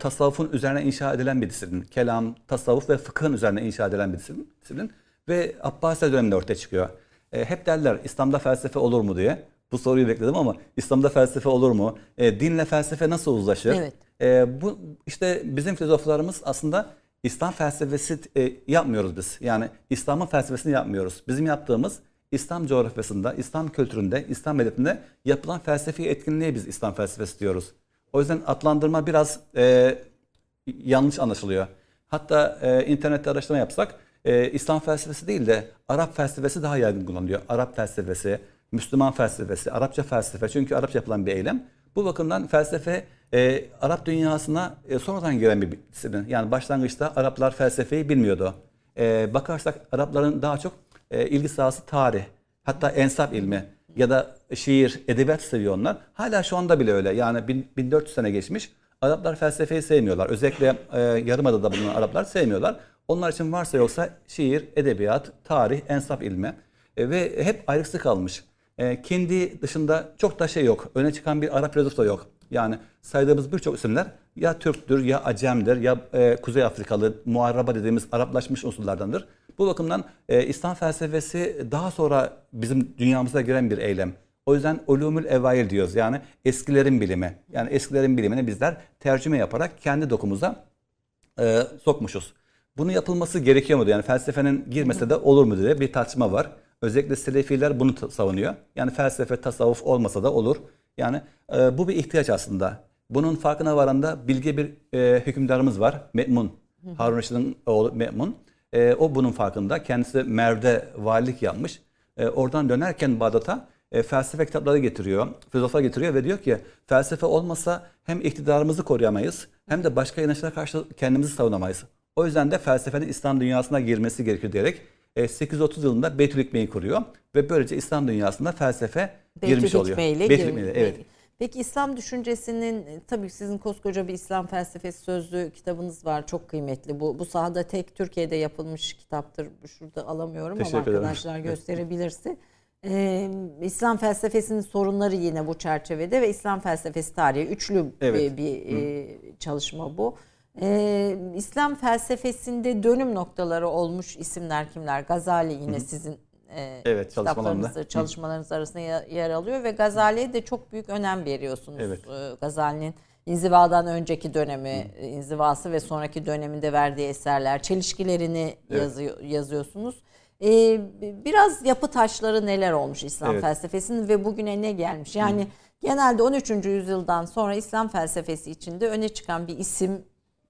tasavvufun üzerine inşa edilen bir disiplin. Kelam, tasavvuf ve fıkhın üzerine inşa edilen bir disiplin. Ve Abbasi döneminde ortaya çıkıyor. Hep derler İslam'da felsefe olur mu diye. Bu soruyu bekledim ama İslam'da felsefe olur mu? E, dinle felsefe nasıl uzlaşır? Evet. E, bu işte bizim filozoflarımız aslında İslam felsefesi e, yapmıyoruz biz. Yani İslam'ın felsefesini yapmıyoruz. Bizim yaptığımız İslam coğrafyasında, İslam kültüründe, İslam medeniyetinde yapılan felsefi etkinliğe biz İslam felsefesi diyoruz. O yüzden adlandırma biraz e, yanlış anlaşılıyor. Hatta e, internette araştırma yapsak e, İslam felsefesi değil de Arap felsefesi daha yaygın kullanılıyor. Arap felsefesi, Müslüman felsefesi, Arapça felsefe çünkü Arapça yapılan bir eylem. Bu bakımdan felsefe e, Arap dünyasına e, sonradan giren bir disiplin. Yani başlangıçta Araplar felsefeyi bilmiyordu. E, bakarsak Arapların daha çok e, ilgi sahası tarih, hatta ensap ilmi ya da şiir, edebiyat seviyor onlar. Hala şu anda bile öyle. Yani bin- 1400 sene geçmiş. Araplar felsefeyi sevmiyorlar. Özellikle e, Yarımada'da bulunan Araplar sevmiyorlar. Onlar için varsa yoksa şiir, edebiyat, tarih, ensap ilmi E, ve hep ayrıksı kalmış. E, kendi dışında çok da şey yok. Öne çıkan bir Arap filozof da yok. Yani saydığımız birçok isimler ya Türktür ya Acem'dir ya e, Kuzey Afrikalı, muarraba dediğimiz Araplaşmış unsurlardandır. Bu bakımdan e, İslam felsefesi daha sonra bizim dünyamıza giren bir eylem. O yüzden ulumul evail diyoruz. Yani eskilerin bilimi. Yani eskilerin bilimini bizler tercüme yaparak kendi dokumuza e, sokmuşuz. Bunun yapılması gerekiyor mu? Yani felsefenin girmese de olur mu diye bir tartışma var. Özellikle Selefiler bunu savunuyor. Yani felsefe, tasavvuf olmasa da olur. Yani e, bu bir ihtiyaç aslında. Bunun farkına varan da bilge bir e, hükümdarımız var. Me'mun. Harun Reşid'in oğlu Me'mun. E, o bunun farkında. Kendisi Merv'de valilik yapmış. E, oradan dönerken Bağdat'a e, felsefe kitapları getiriyor, filozoflar getiriyor ve diyor ki felsefe olmasa hem iktidarımızı koruyamayız hem de başka inançlara karşı kendimizi savunamayız. O yüzden de felsefenin İslam dünyasına girmesi gerekiyor diyerek 830 yılında Beytül Hikme'yi kuruyor ve böylece İslam dünyasında felsefe girmiş Beytül oluyor. Hikmeyle Beytül girmiş. Hikmeyle, evet. Peki İslam düşüncesinin e, tabii sizin koskoca bir İslam felsefesi sözlüğü kitabınız var. Çok kıymetli. Bu bu sahada tek Türkiye'de yapılmış kitaptır. Şurada alamıyorum ama Teşekkür ederim. arkadaşlar gösterebilirse. Ee, İslam felsefesinin sorunları yine bu çerçevede ve İslam felsefesi tarihi üçlü Evet. bir, bir, e, çalışma bu. Ee, İslam felsefesinde dönüm noktaları olmuş isimler kimler? Gazali yine sizin e, Evet, kitaplarınızda, Hı. çalışmalarınız arasında yer- alıyor ve Gazali'ye de çok büyük önem veriyorsunuz. Evet. Ee, Gazali'nin inzivadan önceki dönemi, e, inzivası ve sonraki döneminde verdiği eserler, çelişkilerini Evet. yazıyor, yazıyorsunuz. Ee, biraz yapı taşları neler olmuş İslam Evet. felsefesinin ve bugüne ne gelmiş? Yani genelde 13. yüzyıldan sonra İslam felsefesi içinde öne çıkan bir isim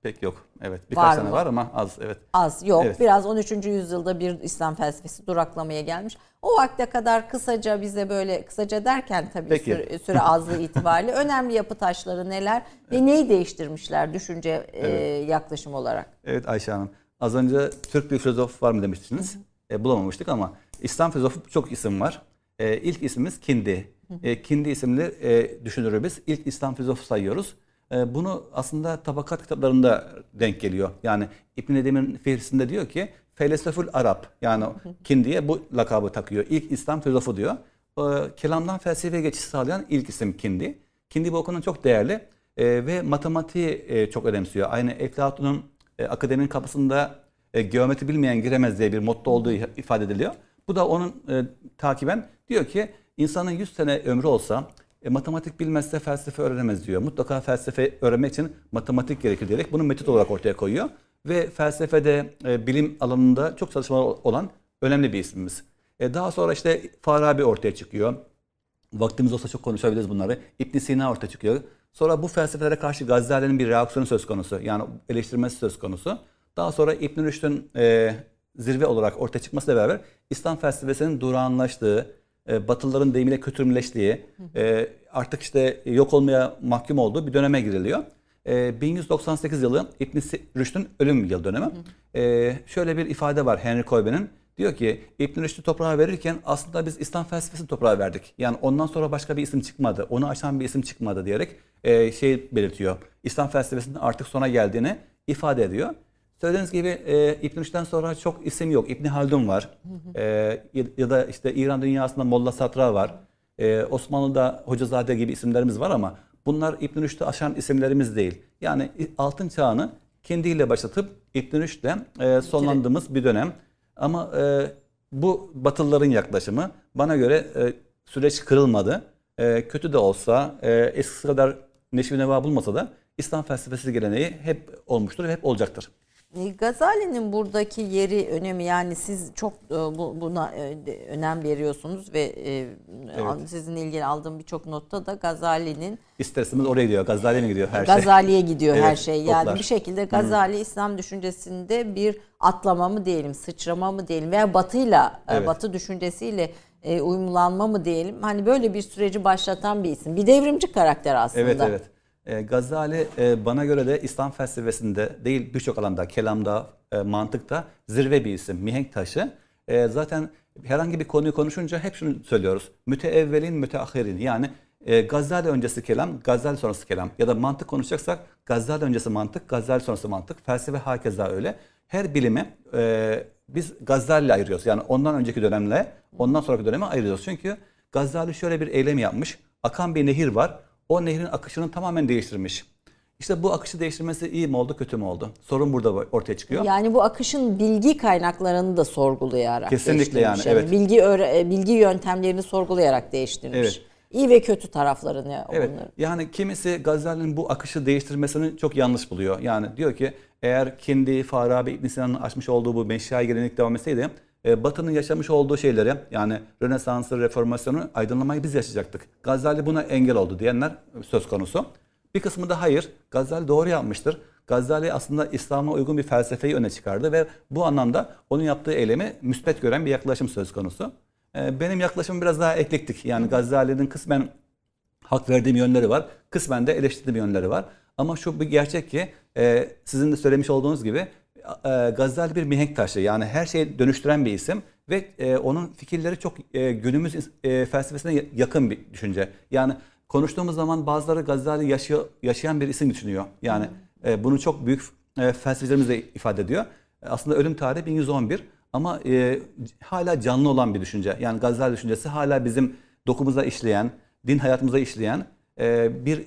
Pek yok. Evet. Var Birkaç tane mı? var ama az. Evet. Az yok. Evet. Biraz 13. yüzyılda bir İslam felsefesi duraklamaya gelmiş. O vakte kadar kısaca bize böyle kısaca derken tabii Peki. süre, süre azlığı itibariyle önemli yapı taşları neler ve neyi değiştirmişler düşünce e, yaklaşım olarak? Evet Ayşe Hanım. Az önce Türk bir filozof var mı demiştiniz. E, bulamamıştık ama İslam filozofu çok isim var. E, ilk ismimiz Kindi. E, Kindi isimli e, düşünürü biz ilk İslam filozofu sayıyoruz. E, bunu aslında tabakat kitaplarında denk geliyor. Yani İbn Nedim'in fihrisinde diyor ki Felsefü'l Arap yani Kindi'ye bu lakabı takıyor. İlk İslam filozofu diyor. E, kelamdan felsefeye geçiş sağlayan ilk isim Kindi. Kindi bu okulun çok değerli e, ve matematiği e, çok önemsiyor. Aynı Eflatun'un e, akademinin kapısında e, geometri bilmeyen giremez diye bir motto olduğu ifade ediliyor. Bu da onun e, takiben diyor ki insanın 100 sene ömrü olsa e, matematik bilmezse felsefe öğrenemez diyor. Mutlaka felsefe öğrenmek için matematik gerekir diyerek bunu metot olarak ortaya koyuyor. Ve felsefede e, bilim alanında çok çalışmalar olan önemli bir ismimiz. E, daha sonra işte Farabi ortaya çıkıyor. Vaktimiz olsa çok konuşabiliriz bunları. İbn Sina ortaya çıkıyor. Sonra bu felsefelere karşı Gazali'nin bir reaksiyonu söz konusu. Yani eleştirmesi söz konusu. Daha sonra İbn Rüşd'ün e, zirve olarak ortaya çıkmasıyla beraber İslam felsefesinin durağanlaştığı, e, Batılıların deyimiyle kötürümleştiği, e, artık işte yok olmaya mahkum olduğu bir döneme giriliyor. E, 1198 yılı İbn Rüşd'ün ölüm yıl dönemi. E, şöyle bir ifade var Henry Coybe'nin. Diyor ki İbn Rüşd'ü toprağa verirken aslında biz İslam felsefesini toprağa verdik. Yani ondan sonra başka bir isim çıkmadı. Onu aşan bir isim çıkmadı diyerek e, şey belirtiyor. İslam felsefesinin artık sona geldiğini ifade ediyor. Söylediğiniz gibi e, İbn Rüşd'den sonra çok isim yok. İbn Haldun var. E, ya- da işte İran dünyasında Molla Sadra var. E, Osmanlı'da Hocazade gibi isimlerimiz var ama bunlar İbn Rüşd'ü aşan isimlerimiz değil. Yani altın çağını kendiyle başlatıp İbn Rüşd'le e, sonlandığımız bir dönem. Ama e, bu Batılıların yaklaşımı bana göre e, süreç kırılmadı. E, kötü de olsa e, eskisi kadar neşvi neva bulmasa da İslam felsefesi geleneği hep olmuştur ve hep olacaktır. E, Gazali'nin buradaki yeri, önemi yani siz çok e, bu- buna e, önem veriyorsunuz ve Evet. sizinle ilgili aldığım birçok notta da Gazali'nin İsterseniz oraya gidiyor. Gazali'ye mi gidiyor her şey? Gazali'ye gidiyor her Evet, şey. Yani oklar. bir şekilde Gazali İslam düşüncesinde bir atlama mı diyelim, sıçrama mı diyelim veya Batı'yla, Evet. Batı düşüncesiyle uyumlanma mı diyelim. Hani böyle bir süreci başlatan bir isim. Bir devrimci karakter aslında. Evet evet. E, Gazali e, bana göre de İslam felsefesinde değil birçok alanda, kelamda, e, mantıkta zirve bir isim, mihenk taşı. E, zaten herhangi bir konuyu konuşunca hep şunu söylüyoruz. Müteevvelin, müteahhirin. Yani e, Gazali öncesi kelam, Gazali sonrası kelam. Ya da mantık konuşacaksak Gazali öncesi mantık, Gazali sonrası mantık. Felsefe hakeza öyle. Her bilimi e, biz Gazali ile ayırıyoruz. Yani ondan önceki dönemle ondan sonraki döneme ayırıyoruz. Çünkü Gazali şöyle bir eylem yapmış. Akan bir nehir var. O nehrin akışını tamamen değiştirmiş. İşte bu akışı değiştirmesi iyi mi oldu, kötü mü oldu? Sorun burada ortaya çıkıyor. Yani bu akışın bilgi kaynaklarını da sorgulayarak Kesinlikle yani, evet. Bilgi e, bilgi yöntemlerini sorgulayarak değiştirmiş. Evet. İyi ve kötü taraflarını Evet. onların. Yani kimisi Gazali'nin bu akışı değiştirmesini çok yanlış buluyor. Yani diyor ki eğer kendi Farabi İbn Sina'nın açmış olduğu bu meşai gelenek devam etseydi e, Batı'nın yaşamış olduğu şeyleri yani Rönesans'ı, Reformasyonu aydınlamayı biz yaşayacaktık. Gazali buna engel oldu diyenler söz konusu. Bir kısmı da hayır. Gazali doğru yapmıştır. Gazali aslında İslam'a uygun bir felsefeyi öne çıkardı ve bu anlamda onun yaptığı eylemi müspet gören bir yaklaşım söz konusu. E, Benim yaklaşımım biraz daha eklektik. Yani Gazali'nin kısmen hak verdiğim yönleri var. Kısmen de eleştirdiğim yönleri var. Ama şu bir gerçek ki e, sizin de söylemiş olduğunuz gibi e, Gazali bir mihenk taşı. Yani her şeyi dönüştüren bir isim ve e, onun fikirleri çok e, günümüz e, felsefesine ya- yakın bir düşünce. Yani konuştuğumuz zaman bazıları Gazali yaşıyor, yaşayan bir isim düşünüyor. Yani e, bunu çok büyük e, felsefecilerimiz de ifade ediyor. E, Aslında ölüm tarihi 1111 ama e, hala canlı olan bir düşünce. Yani Gazali düşüncesi hala bizim dokumuza işleyen, din hayatımıza işleyen e, bir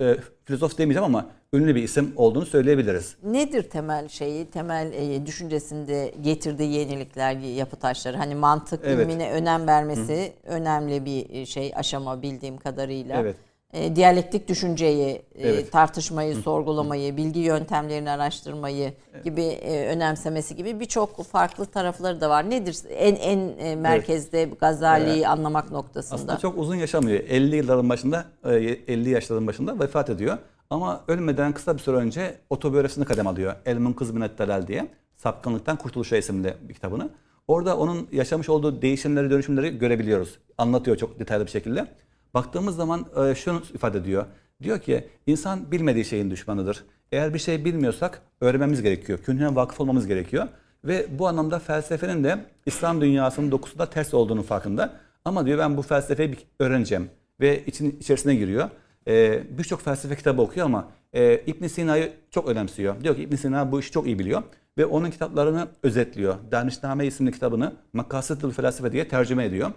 e, filozof demeyeceğim ama ünlü bir isim olduğunu söyleyebiliriz. Nedir temel şeyi, temel e, düşüncesinde getirdiği yenilikler, yapı taşları? Hani mantık Evet. ilmine önem vermesi önemli bir e, şey aşama bildiğim kadarıyla. Evet. E, diyalektik düşünceyi, e, Evet. tartışmayı, sorgulamayı, bilgi yöntemlerini araştırmayı gibi e, önemsemesi gibi birçok farklı tarafları da var. Nedir en en e, merkezde Gazali'yi anlamak noktasında? Aslında çok uzun yaşamıyor. 50 yılların başında, e, 50 yaşların başında vefat ediyor. Ama ölmeden kısa bir süre önce otobiyografisini kalem alıyor. El Munkız Minet Dalal diye. Sapkınlıktan Kurtuluşa isimli bir kitabını. Orada onun yaşamış olduğu değişimleri, dönüşümleri görebiliyoruz. Anlatıyor çok detaylı bir şekilde. Baktığımız zaman e, şunu ifade ediyor. Diyor ki insan bilmediği şeyin düşmanıdır. Eğer bir şey bilmiyorsak öğrenmemiz gerekiyor. Künhüne vakıf olmamız gerekiyor. Ve bu anlamda felsefenin de İslam dünyasının dokusunda ters olduğunu farkında. Ama diyor ben bu felsefeyi öğreneceğim. Ve için içerisine giriyor. Ee, Birçok felsefe kitabı okuyor ama e, ibn Sina'yı çok önemsiyor. Diyor ki ibn Sina bu işi çok iyi biliyor. Ve onun kitaplarını özetliyor. Danışname isimli kitabını Makasıdül Felsefe diye tercüme ediyor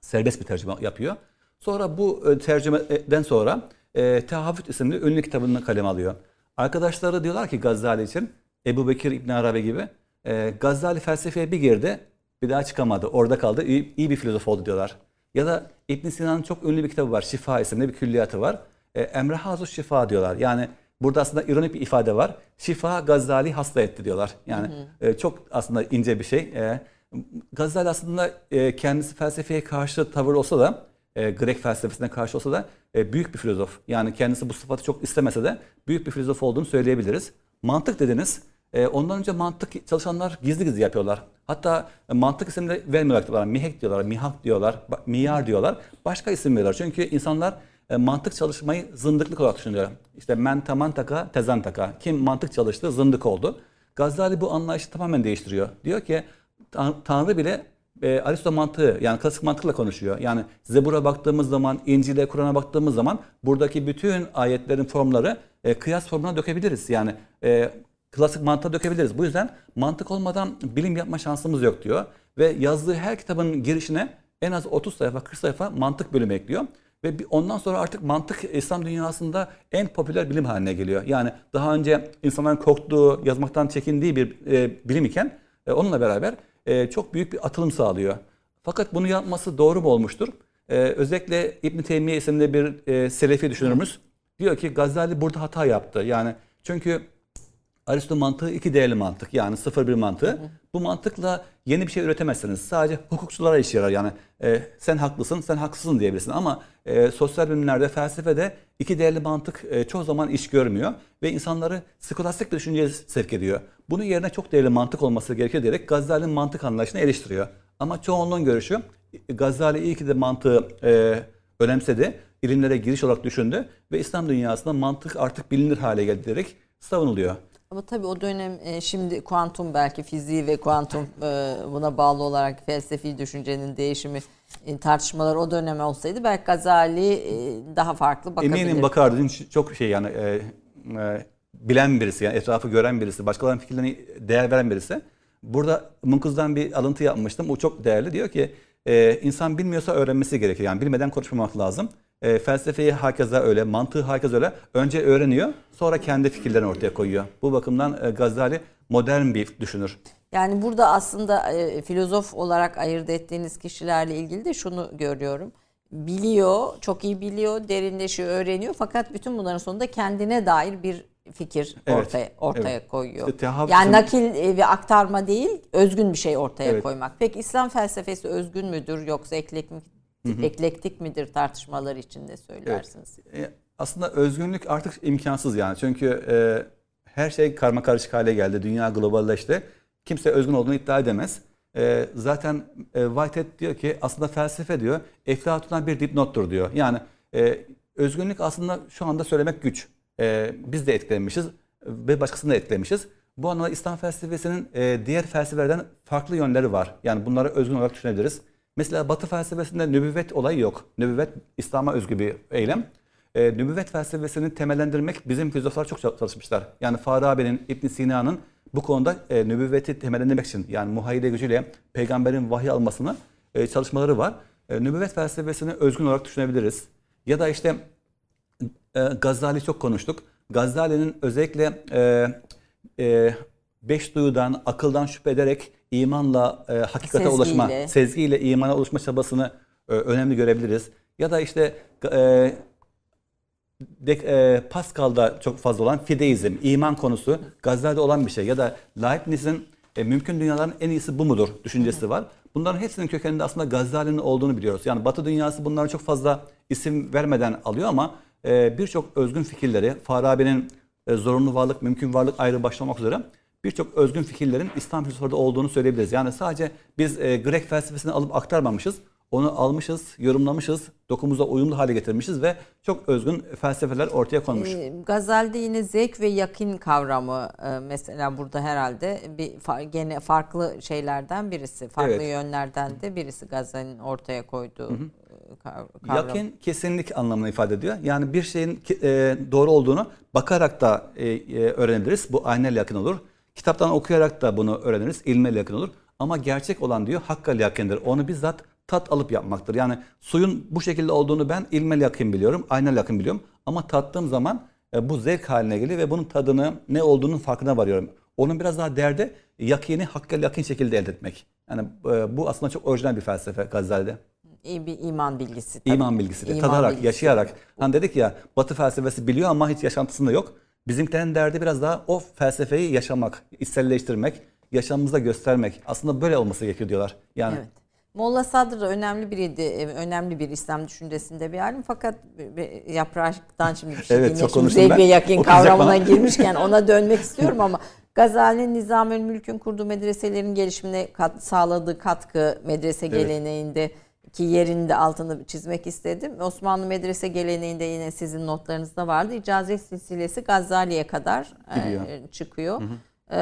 serbest bir tercüme yapıyor. Sonra bu e, tercümeden sonra e, Tehavvüt isimli ünlü kitabını kaleme alıyor. Arkadaşları diyorlar ki Gazali için Ebu Bekir İbn Arabi gibi e, Gazali felsefeye bir girdi bir daha çıkamadı. Orada kaldı. İyi, iyi bir filozof oldu diyorlar. Ya da İbn Sina'nın çok ünlü bir kitabı var. Şifa isimli bir külliyatı var. E, Emre Hazus Şifa diyorlar. Yani burada aslında ironik bir ifade var. Şifa Gazali hasta etti diyorlar. Yani e, çok aslında ince bir şey. E, Gazali aslında e, kendisi felsefeye karşı tavır olsa da e, Grek felsefesine karşı olsa da e, büyük bir filozof. Yani kendisi bu sıfatı çok istemese de büyük bir filozof olduğunu söyleyebiliriz. Mantık dediniz. E, ondan önce mantık çalışanlar gizli gizli yapıyorlar. Hatta mantık isimleri vermiyorlar diyorlar. Mihek diyorlar, mihak diyorlar, miyar diyorlar. Başka isim veriyorlar. Çünkü insanlar e, mantık çalışmayı zındıklık olarak düşünüyor. İşte men tamantaka, tezantaka. Kim mantık çalıştı zındık oldu. Gazali bu anlayışı tamamen değiştiriyor. Diyor ki Tan- Tanrı bile e, Aristo mantığı yani klasik mantıkla konuşuyor. Yani Zebur'a baktığımız zaman, İncil'e, Kur'an'a baktığımız zaman buradaki bütün ayetlerin formları e, kıyas formuna dökebiliriz. Yani e, klasik mantığa dökebiliriz. Bu yüzden mantık olmadan bilim yapma şansımız yok diyor. Ve yazdığı her kitabın girişine en az 30 sayfa, 40 sayfa mantık bölümü ekliyor. Ve ondan sonra artık mantık İslam dünyasında en popüler bilim haline geliyor. Yani daha önce insanların korktuğu, yazmaktan çekindiği bir e, bilim iken E, onunla beraber e, çok büyük bir atılım sağlıyor. Fakat bunu yapması doğru mu olmuştur? E, özellikle İbn Teymiye isimli bir e, Selefi düşünürümüz diyor ki Gazali burada hata yaptı. Yani çünkü Aristo mantığı iki değerli mantık yani sıfır bir mantığı. Bu mantıkla yeni bir şey üretemezsiniz. Sadece hukukçulara işe yarar. Yani e, sen haklısın, sen haksızsın diyebilirsin. Ama e, sosyal bilimlerde, felsefede iki değerli mantık e, çoğu zaman iş görmüyor. Ve insanları skolastik bir düşünceye sevk ediyor. Bunun yerine çok değerli mantık olması gerekiyor diyerek Gazali'nin mantık anlayışını eleştiriyor. Ama çoğunluğun görüşü Gazali iyi ki de mantığı e, önemsedi. ilimlere giriş olarak düşündü. Ve İslam dünyasında mantık artık bilinir hale geldi diyerek savunuluyor. Ama tabii o dönem e, şimdi kuantum belki fiziği ve kuantum e, buna bağlı olarak felsefi düşüncenin değişimi e, tartışmalar o dönem olsaydı belki Gazali e, daha farklı bakabilirdi. Eminim bakardı. Çok şey yani e, e, bilen birisi yani etrafı gören birisi, başkalarının fikirlerine değer veren birisi. Burada Munkuz'dan bir alıntı yapmıştım. O çok değerli. Diyor ki e, insan bilmiyorsa öğrenmesi gerekiyor. Yani bilmeden konuşmamak lazım. E, felsefeyi hakeza öyle, mantığı hakeza öyle. Önce öğreniyor, sonra kendi fikirlerini ortaya koyuyor. Bu bakımdan e, Gazali modern bir düşünür. Yani burada aslında e, filozof olarak ayırt ettiğiniz kişilerle ilgili de şunu görüyorum. Biliyor, çok iyi biliyor, derinleşiyor, öğreniyor fakat bütün bunların sonunda kendine dair bir fikir Evet, ortaya ortaya evet. koyuyor. İşte yani nakil e, ve aktarma değil, özgün bir şey ortaya Evet. koymak. Peki İslam felsefesi özgün müdür yoksa eklektik, eklektik midir tartışmalar içinde söylersiniz? E, aslında özgünlük artık imkansız yani. Çünkü e, her şey karma karışık hale geldi. Dünya globalleşti. Kimse özgün olduğunu iddia edemez. E, zaten e, Whitehead diyor ki aslında felsefe diyor Eflatun'dan bir dipnottur diyor. Yani e, özgünlük aslında şu anda söylemek güç. E, biz de etkilenmişiz ve başkasını da etkilemişiz. Bu anlamda İslam felsefesinin e, diğer felsefelerden farklı yönleri var. Yani bunları özgün olarak düşünebiliriz. Mesela Batı felsefesinde nübüvvet olayı yok. Nübüvvet İslam'a özgü bir eylem. E, nübüvvet felsefesini temellendirmek bizim filozoflar çok çalışmışlar. Yani Farabi'nin, İbn Sina'nın bu konuda e, nübüvveti temellendirmek için yani muhayyide gücüyle peygamberin vahiy almasını e, çalışmaları var. E, nübüvvet felsefesini özgün olarak düşünebiliriz. Ya da işte e, Gazali çok konuştuk. Gazali'nin özellikle e, e, beş duyudan, akıldan şüphe ederek imanla e, hakikate ulaşma, Sezgiyle. sezgiyle imana ulaşma çabasını e, önemli görebiliriz. Ya da işte e, de, e, Pascal'da çok fazla olan fideizm, iman konusu Gazali'de olan bir şey. Ya da Leibniz'in e, mümkün dünyaların en iyisi bu mudur düşüncesi var. Bunların hepsinin kökeninde aslında Gazali'nin olduğunu biliyoruz. Yani Batı dünyası bunlara çok fazla isim vermeden alıyor ama e, birçok özgün fikirleri, Farabi'nin e, zorunlu varlık, mümkün varlık ayrı başlamak üzere birçok özgün fikirlerin İslam filozoflarında olduğunu söyleyebiliriz. Yani sadece biz e, Grek felsefesini alıp aktarmamışız. Onu almışız, yorumlamışız, dokumuza uyumlu hale getirmişiz ve çok özgün felsefeler ortaya konmuş. E, Gazali'de yine zevk ve yakin kavramı e, mesela burada herhalde bir fa- gene farklı şeylerden birisi, farklı Evet. yönlerden de birisi Gazali'nin ortaya koyduğu e, kav- kavram. Yakin kesinlik anlamını ifade ediyor. Yani bir şeyin e, doğru olduğunu bakarak da e, e, öğrenebiliriz. Bu aynel yakın olur. Kitaptan okuyarak da bunu öğreniriz. İlmel yakın olur. Ama gerçek olan diyor hakkal yakındır. Onu bizzat tat alıp yapmaktır. Yani suyun bu şekilde olduğunu ben ilmel yakın biliyorum. Aynel yakın biliyorum. Ama tattığım zaman e, bu zevk haline geliyor ve bunun tadını ne olduğunun farkına varıyorum. Onun biraz daha derdi yakini hakkal yakın şekilde elde etmek. Yani e, bu aslında çok orijinal bir felsefe Gazali'de. İyi bir iman bilgisi. tabii. İman bilgisiyle, İman tadarak, bilgisi. yaşayarak. Hani dedik ya Batı felsefesi biliyor ama hiç yaşantısında yok. Bizimkilerin derdi biraz daha o felsefeyi yaşamak, içselleştirmek, yaşamımızda göstermek. Aslında böyle olması gerekiyor diyorlar. Yani Evet. Molla Sadr önemli biriydi, e, önemli bir İslam düşüncesinde bir alim fakat yapraktan şimdi bir şey Evet, dinle. çok konuştum ben. Okuyacak kavramına girmişken ona dönmek istiyorum ama Gazali'nin Nizamül Mülk'ün kurduğu medreselerin gelişimine kat, sağladığı katkı medrese geleneğinde ki yerinde altını çizmek istedim. Osmanlı medrese geleneğinde yine sizin notlarınızda vardı. İcazet silsilesi Gazali'ye kadar e, Gidiyor. çıkıyor. Ee,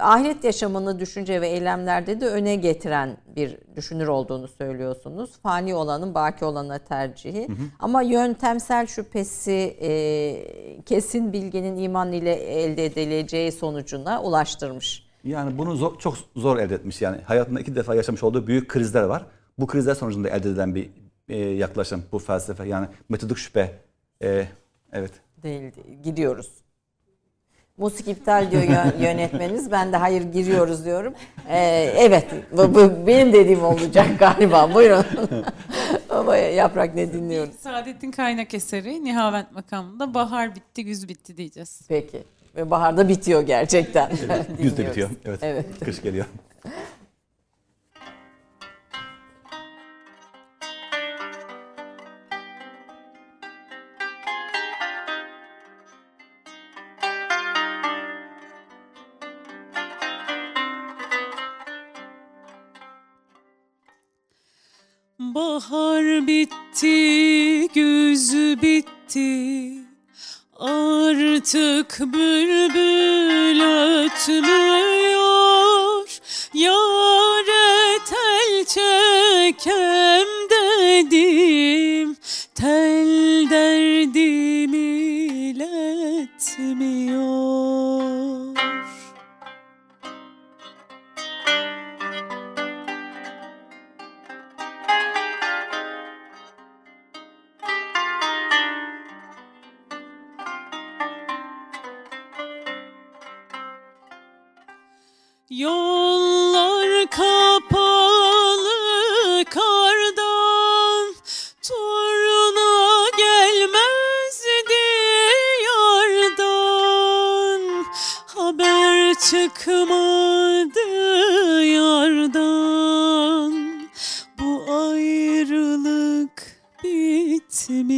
ahiret yaşamını düşünce ve eylemlerde de öne getiren bir düşünür olduğunu söylüyorsunuz. Fani olanın baki olana tercihi. Ama yöntemsel şüphesi e, kesin bilginin iman ile elde edileceği sonucuna ulaştırmış. yani bunu zor- çok zor elde etmiş. Yani hayatında iki defa yaşamış olduğu büyük krizler var. Bu krizler sonucunda elde edilen bir e, yaklaşım bu felsefe. Yani metodik şüphe. E, evet. Değil, gidiyoruz. Musik iptal diyor yö- yönetmeniniz. Ben de hayır giriyoruz diyorum. Ee, evet bu, bu benim dediğim olacak galiba. Buyurun. Ama yaprak ne dinliyoruz? Saadettin Kaynak eseri Nihavent makamında bahar bitti güz bitti diyeceğiz. Peki. Ve baharda bitiyor gerçekten. Güz de bitiyor. Evet. Evet. Kış geliyor. Bitti, güz bitti. Artık bülbül ötmüyor. Yâre tel çekem dedim. Tel derdim iletmiyor. Kapalı kardan Turna gelmez diyardan. Haber çıkmadı yardan. Bu ayrılık bitmiyor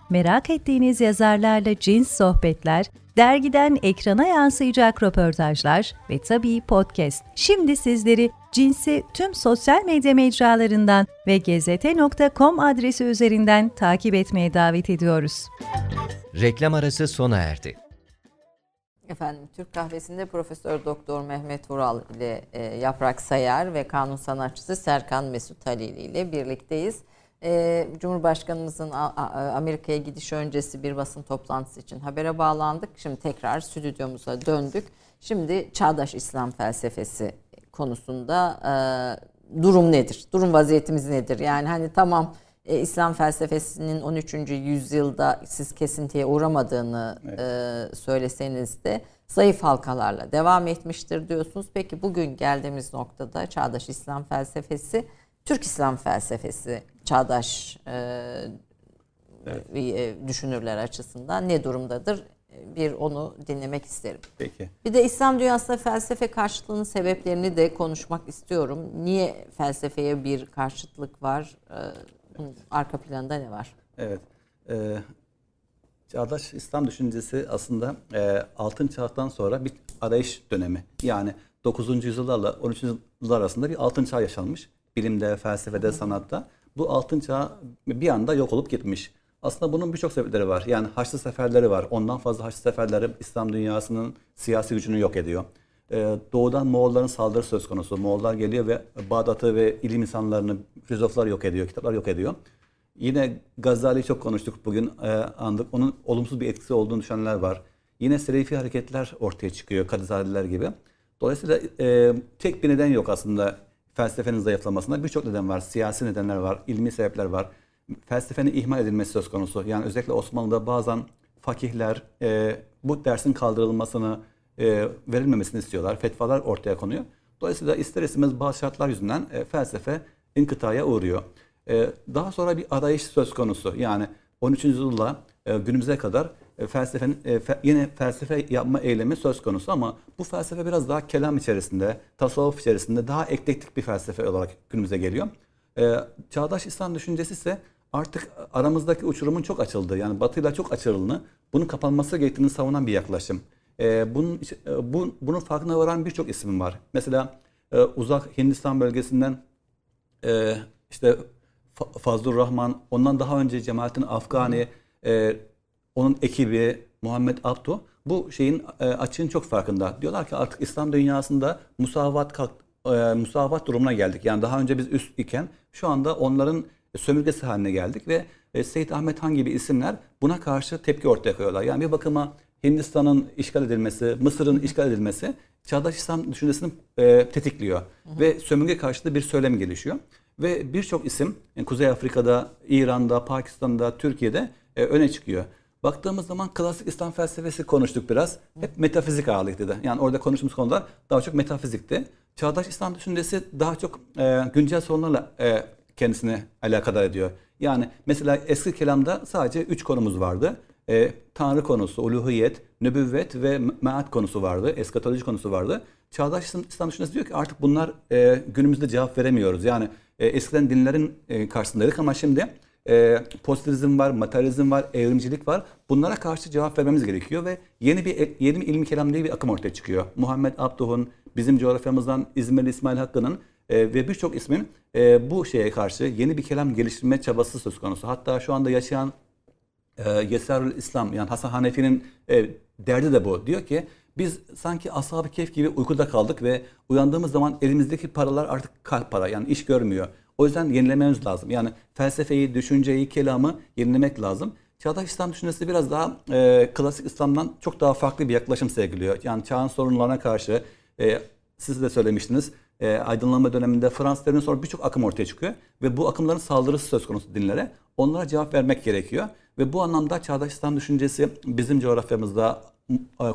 merak ettiğiniz yazarlarla cins sohbetler, dergiden ekrana yansıyacak röportajlar ve tabii podcast. Şimdi sizleri Cins'i tüm sosyal medya mecralarından ve gezete.com adresi üzerinden takip etmeye davet ediyoruz. Reklam arası sona erdi. Efendim Türk Kahvesi'nde Profesör Doktor Mehmet Vural ile e, Yaprak Sayar ve kanun sanatçısı Serkan Mesut Halil ile birlikteyiz. E, Cumhurbaşkanımızın Amerika'ya gidiş öncesi bir basın toplantısı için habere bağlandık. Şimdi tekrar stüdyomuza döndük. Şimdi çağdaş İslam felsefesi konusunda e, durum nedir? Durum vaziyetimiz nedir? Yani hani tamam e, İslam felsefesinin 13. yüzyılda siz kesintiye uğramadığını e, söyleseniz de zayıf halkalarla devam etmiştir diyorsunuz. Peki bugün geldiğimiz noktada çağdaş İslam felsefesi, Türk İslam felsefesi çağdaş e, e, düşünürler açısından ne durumdadır? Bir onu dinlemek isterim. Peki. Bir de İslam dünyasında felsefe karşıtlığının sebeplerini de konuşmak istiyorum. Niye felsefeye bir karşıtlık var? Ee, Bunun arka planında ne var? Evet. Ee, çağdaş İslam düşüncesi aslında e, altın çağdan sonra bir arayış dönemi. Yani 9. yüzyıllarla 13. yüzyıllar arasında bir altın çağ yaşanmış. Bilimde, felsefede, sanatta. Bu altın çağ bir anda yok olup gitmiş. Aslında bunun birçok sebepleri var. Yani Haçlı seferleri var. Ondan fazla Haçlı seferleri İslam dünyasının siyasi gücünü yok ediyor. Ee, doğudan Moğolların saldırı söz konusu. Moğollar geliyor ve Bağdat'ı ve ilim insanlarını, filozoflar yok ediyor, kitaplar yok ediyor. Yine Gazali'yi çok konuştuk bugün e, andık. Onun olumsuz bir etkisi olduğunu düşünenler var. Yine Selefi hareketler ortaya çıkıyor, Kadızadeliler gibi. Dolayısıyla e, tek bir neden yok aslında felsefenin zayıflamasında. Birçok neden var. Siyasi nedenler var, ilmi sebepler var. Felsefenin ihmal edilmesi söz konusu. Yani özellikle Osmanlı'da bazen fakihler e, bu dersin kaldırılmasını, e, verilmemesini istiyorlar. Fetvalar ortaya konuyor. Dolayısıyla ister istemez bazı şartlar yüzünden e, felsefe inkıtaya uğruyor. E, daha sonra bir arayış söz konusu. Yani 13. yüzyılda e, günümüze kadar felsefenin e, fe, yine felsefe yapma eylemi söz konusu ama bu felsefe biraz daha kelam içerisinde, tasavvuf içerisinde daha eklektik bir felsefe olarak günümüze geliyor. E, çağdaş İslam düşüncesi ise artık aramızdaki uçurumun çok açıldığı yani batıyla çok açıldığını, bunun kapanması gerektiğini savunan bir yaklaşım. E, bunun, e, bu, bunun farkına varan birçok isim var. Mesela e, uzak Hindistan bölgesinden e, işte Fazlur Rahman, ondan daha önce Cemalettin Afgani, e, onun ekibi Muhammed Abdu bu şeyin e, açığın çok farkında. Diyorlar ki artık İslam dünyasında musavat kalk, e, musavat durumuna geldik. Yani daha önce biz üst iken şu anda onların sömürgesi haline geldik ve e, Seyyid Ahmet Han gibi isimler buna karşı tepki ortaya koyuyorlar. Yani bir bakıma Hindistan'ın işgal edilmesi, Mısır'ın işgal edilmesi çağdaş İslam düşüncesini e, tetikliyor. Hı hı. Ve sömürge karşıtı bir söylem gelişiyor. Ve birçok isim yani Kuzey Afrika'da, İran'da, Pakistan'da, Türkiye'de e, öne çıkıyor. Baktığımız zaman klasik İslam felsefesi konuştuk biraz. Hep metafizik ağırlıklıydı. Yani orada konuştuğumuz konular daha çok metafizikti. Çağdaş İslam düşüncesi daha çok e, güncel sorunlarla e, kendisini alakadar ediyor. Yani mesela eski kelamda sadece üç konumuz vardı. E, Tanrı konusu, uluhiyet, nübüvvet ve meat konusu vardı. Eskatoloji konusu vardı. Çağdaş İslam düşüncesi diyor ki artık bunlar e, günümüzde cevap veremiyoruz. Yani e, eskiden dinlerin e, karşısındaydık ama şimdi e, pozitivizm var, materyalizm var, evrimcilik var. Bunlara karşı cevap vermemiz gerekiyor ve yeni bir yeni bir ilmi kelam diye bir akım ortaya çıkıyor. Muhammed Abduh'un, bizim coğrafyamızdan İzmir İsmail Hakkı'nın e, ve birçok ismin e, bu şeye karşı yeni bir kelam geliştirme çabası söz konusu. Hatta şu anda yaşayan e, Yesarül İslam yani Hasan Hanefi'nin e, derdi de bu. Diyor ki biz sanki ashab-ı keyf gibi uykuda kaldık ve uyandığımız zaman elimizdeki paralar artık kalp para yani iş görmüyor. O yüzden yenilememiz lazım. Yani felsefeyi, düşünceyi, kelamı yenilemek lazım. Çağdaş İslam düşüncesi biraz daha e, klasik İslam'dan çok daha farklı bir yaklaşım sergiliyor. Yani çağın sorunlarına karşı e, siz de söylemiştiniz. E, aydınlanma döneminde Fransız devriminden sonra birçok akım ortaya çıkıyor. Ve bu akımların saldırısı söz konusu dinlere. Onlara cevap vermek gerekiyor. Ve bu anlamda çağdaş İslam düşüncesi bizim coğrafyamızda,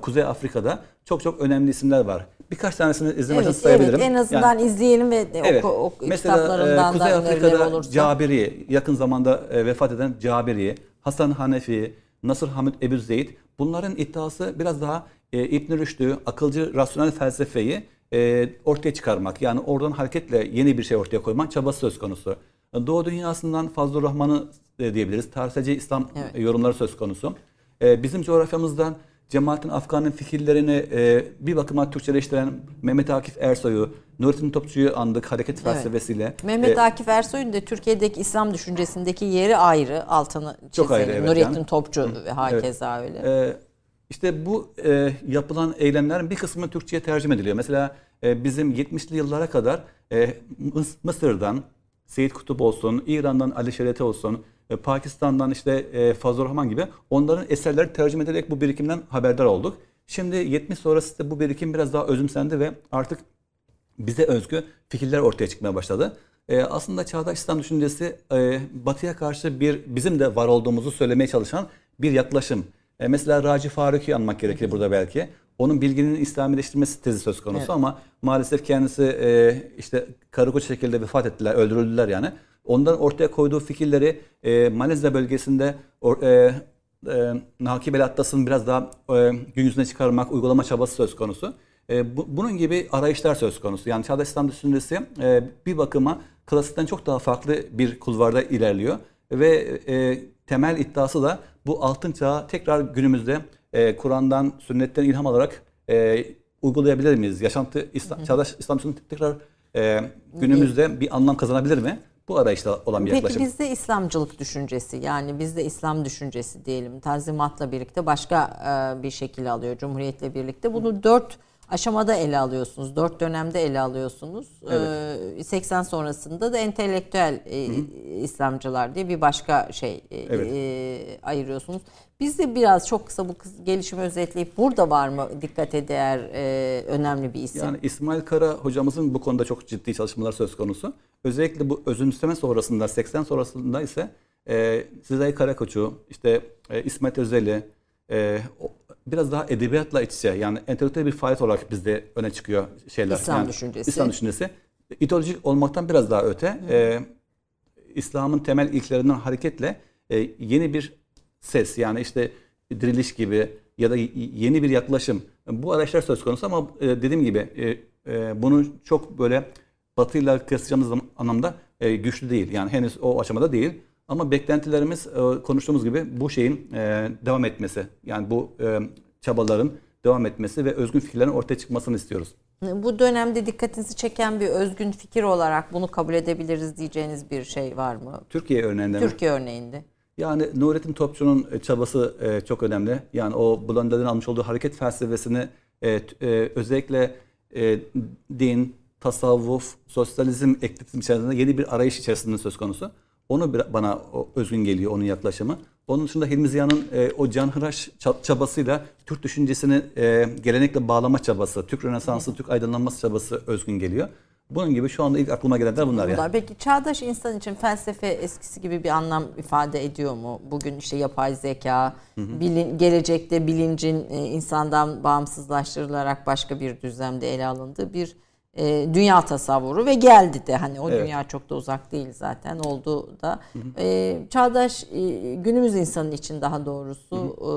Kuzey Afrika'da çok çok önemli isimler var. Birkaç tanesini izlemek evet, sayabilirim. Evet, en azından yani, izleyelim ve evet, oku, oku, mesela, kitaplarından e, Kuzey da Afrika'da olursa. Cabiri, yakın zamanda e, vefat eden Cabiri, Hasan Hanefi, Nasır Hamid Ebu Zeyd bunların iddiası biraz daha e, İbn Rüşd'ü, akılcı rasyonel felsefeyi e, ortaya çıkarmak. Yani oradan hareketle yeni bir şey ortaya koymak çabası söz konusu. Doğu dünyasından Fazlur Rahman'ı e, diyebiliriz. Tarihsel İslam evet. yorumları söz konusu. E, bizim coğrafyamızdan Cemalettin Afgan'ın fikirlerini e, bir bakıma Türkçeleştiren Mehmet Akif Ersoy'u, Nurettin Topçu'yu andık hareket felsefesiyle. Evet. Mehmet ee, Akif Ersoy'un da Türkiye'deki İslam düşüncesindeki yeri ayrı. Altını çizelim. Çok ayrı evet. Nurettin yani. Topçu ve hakeza evet. öyle. Ee, işte bu e, yapılan eylemlerin bir kısmı Türkçe'ye tercüme ediliyor. Mesela e, bizim 70'li yıllara kadar e, Mısır'dan Seyit Kutup olsun, İran'dan Ali Şerete olsun, e, Pakistan'dan işte e, Fazıl Rahman gibi onların eserleri tercüme ederek bu birikimden haberdar olduk. Şimdi 70 sonrası da bu birikim biraz daha özümsendi ve artık bize özgü fikirler ortaya çıkmaya başladı. E, aslında çağdaş İslam düşüncesi batıya karşı bir bizim de var olduğumuzu söylemeye çalışan bir yaklaşım. Mesela Raci Faruki anmak gerekir burada belki. Onun bilginin İslamileştirmesi tezi söz konusu evet. ama maalesef kendisi e, işte karı şekilde vefat ettiler, öldürüldüler yani. Ondan ortaya koyduğu fikirleri e, Malezya bölgesinde or, e, e, Nakib el Atlas'ın biraz daha e, gün yüzüne çıkarmak, uygulama çabası söz konusu. E, bu, bunun gibi arayışlar söz konusu. Yani Çağdaş İslam düşüncesi e, bir bakıma klasikten çok daha farklı bir kulvarda ilerliyor. Ve e, temel iddiası da bu altın çağı tekrar günümüzde e, Kur'an'dan, sünnetten ilham alarak e, uygulayabilir miyiz? Yaşantı İslam, çağdaş İslam düşüncesi tekrar e, günümüzde bir anlam kazanabilir mi? Bu arayışta olan bir Peki yaklaşım. bizde İslamcılık düşüncesi yani bizde İslam düşüncesi diyelim Tanzimat'la birlikte başka e, bir şekil alıyor Cumhuriyet'le birlikte. Bunu dört aşamada ele alıyorsunuz. Dört dönemde ele alıyorsunuz. E, 80 sonrasında da entelektüel e, İslamcılar diye bir başka şey e, Evet. e, ayırıyorsunuz. Bizde biraz çok kısa bu gelişimi özetleyip burada var mı dikkate değer e, önemli bir isim? Yani İsmail Kara hocamızın bu konuda çok ciddi çalışmalar söz konusu. Özellikle bu özümseme sonrasında, 80 sonrasında ise e, Sezai Karakoç'u, işte e, İsmet Özel'i, e, biraz daha edebiyatla iç içe yani entelektüel bir faaliyet olarak bizde öne çıkıyor şeyler. İslam Yani düşüncesi. İslam düşüncesi. İdeolojik olmaktan biraz daha öte. e, İslam'ın temel ilkelerinden hareketle e, yeni bir ses yani işte diriliş gibi ya da yeni bir yaklaşım bu araçlar söz konusu ama e, dediğim gibi e, e, bunu çok böyle batıyla kıyaslayacağımız anlamda e, güçlü değil. Yani henüz o aşamada değil. Ama beklentilerimiz e, konuştuğumuz gibi bu şeyin e, devam etmesi. Yani bu e, çabaların devam etmesi ve özgün fikirlerin ortaya çıkmasını istiyoruz. Bu dönemde dikkatinizi çeken bir özgün fikir olarak bunu kabul edebiliriz diyeceğiniz bir şey var mı? Türkiye örneğinde mi? Türkiye örneğinde. Yani Nurettin Topçu'nun çabası çok önemli. Yani o Blondel'in almış olduğu hareket felsefesini özellikle din, tasavvuf, sosyalizm eklektim içerisinde yeni bir arayış içerisinde söz konusu. Onu bana özgün geliyor onun yaklaşımı. Onun dışında Hilmi Ziya'nın e, o canhıraş ça- çabasıyla Türk düşüncesini e, gelenekle bağlama çabası, Türk Rönesansı, Türk aydınlanması çabası özgün geliyor. Bunun gibi şu anda ilk aklıma gelenler bunlar. yani. Bunlar. Peki çağdaş insan için felsefe eskisi gibi bir anlam ifade ediyor mu? Bugün işte yapay zeka, bilin, gelecekte bilincin e, insandan bağımsızlaştırılarak başka bir düzlemde ele alındığı bir e, dünya tasavvuru ve geldi de hani o Evet. dünya çok da uzak değil zaten oldu da E, çağdaş e, günümüz insanı için daha doğrusu e,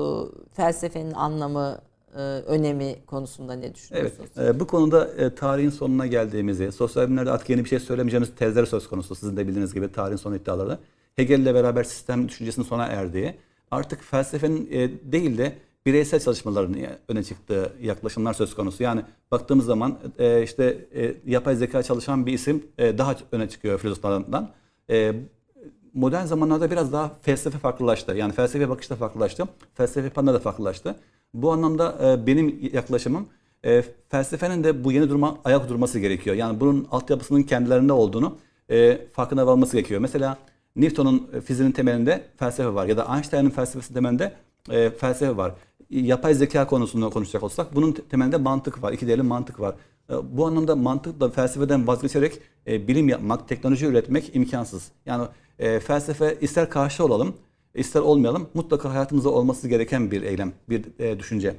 felsefenin anlamı e, önemi konusunda ne Evet. düşünüyorsunuz? e, bu konuda e, tarihin sonuna geldiğimizi, sosyal bilimlerde artık yeni bir şey söylemeyeceğimiz tezler söz konusu. Sizin de bildiğiniz gibi tarihin son iddiaları. Hegel'le beraber sistem düşüncesinin sona erdiği, artık felsefenin e, değil de bireysel çalışmaların öne çıktığı yaklaşımlar söz konusu. Yani baktığımız zaman e, işte e, yapay zeka çalışan bir isim e, daha öne çıkıyor filozoflardan. E, modern zamanlarda biraz daha felsefe farklılaştı. Yani felsefe bakışta farklılaştı. Felsefe yapanlar da farklılaştı. Bu anlamda e, benim yaklaşımım e, felsefenin de bu yeni duruma ayak durması gerekiyor. Yani bunun altyapısının kendilerinde olduğunu e, farkına varması gerekiyor. Mesela Newton'un e, fiziğinin temelinde felsefe var ya da Einstein'ın felsefesi temelinde e, felsefe var. Yapay zeka konusunda konuşacak olsak bunun te- temelinde mantık var. İki değerli mantık var. E, Bu anlamda mantıkla felsefeden vazgeçerek e, bilim yapmak, teknoloji üretmek imkansız. Yani e, felsefe ister karşı olalım, ister olmayalım mutlaka hayatımızda olması gereken bir eylem, bir düşünce.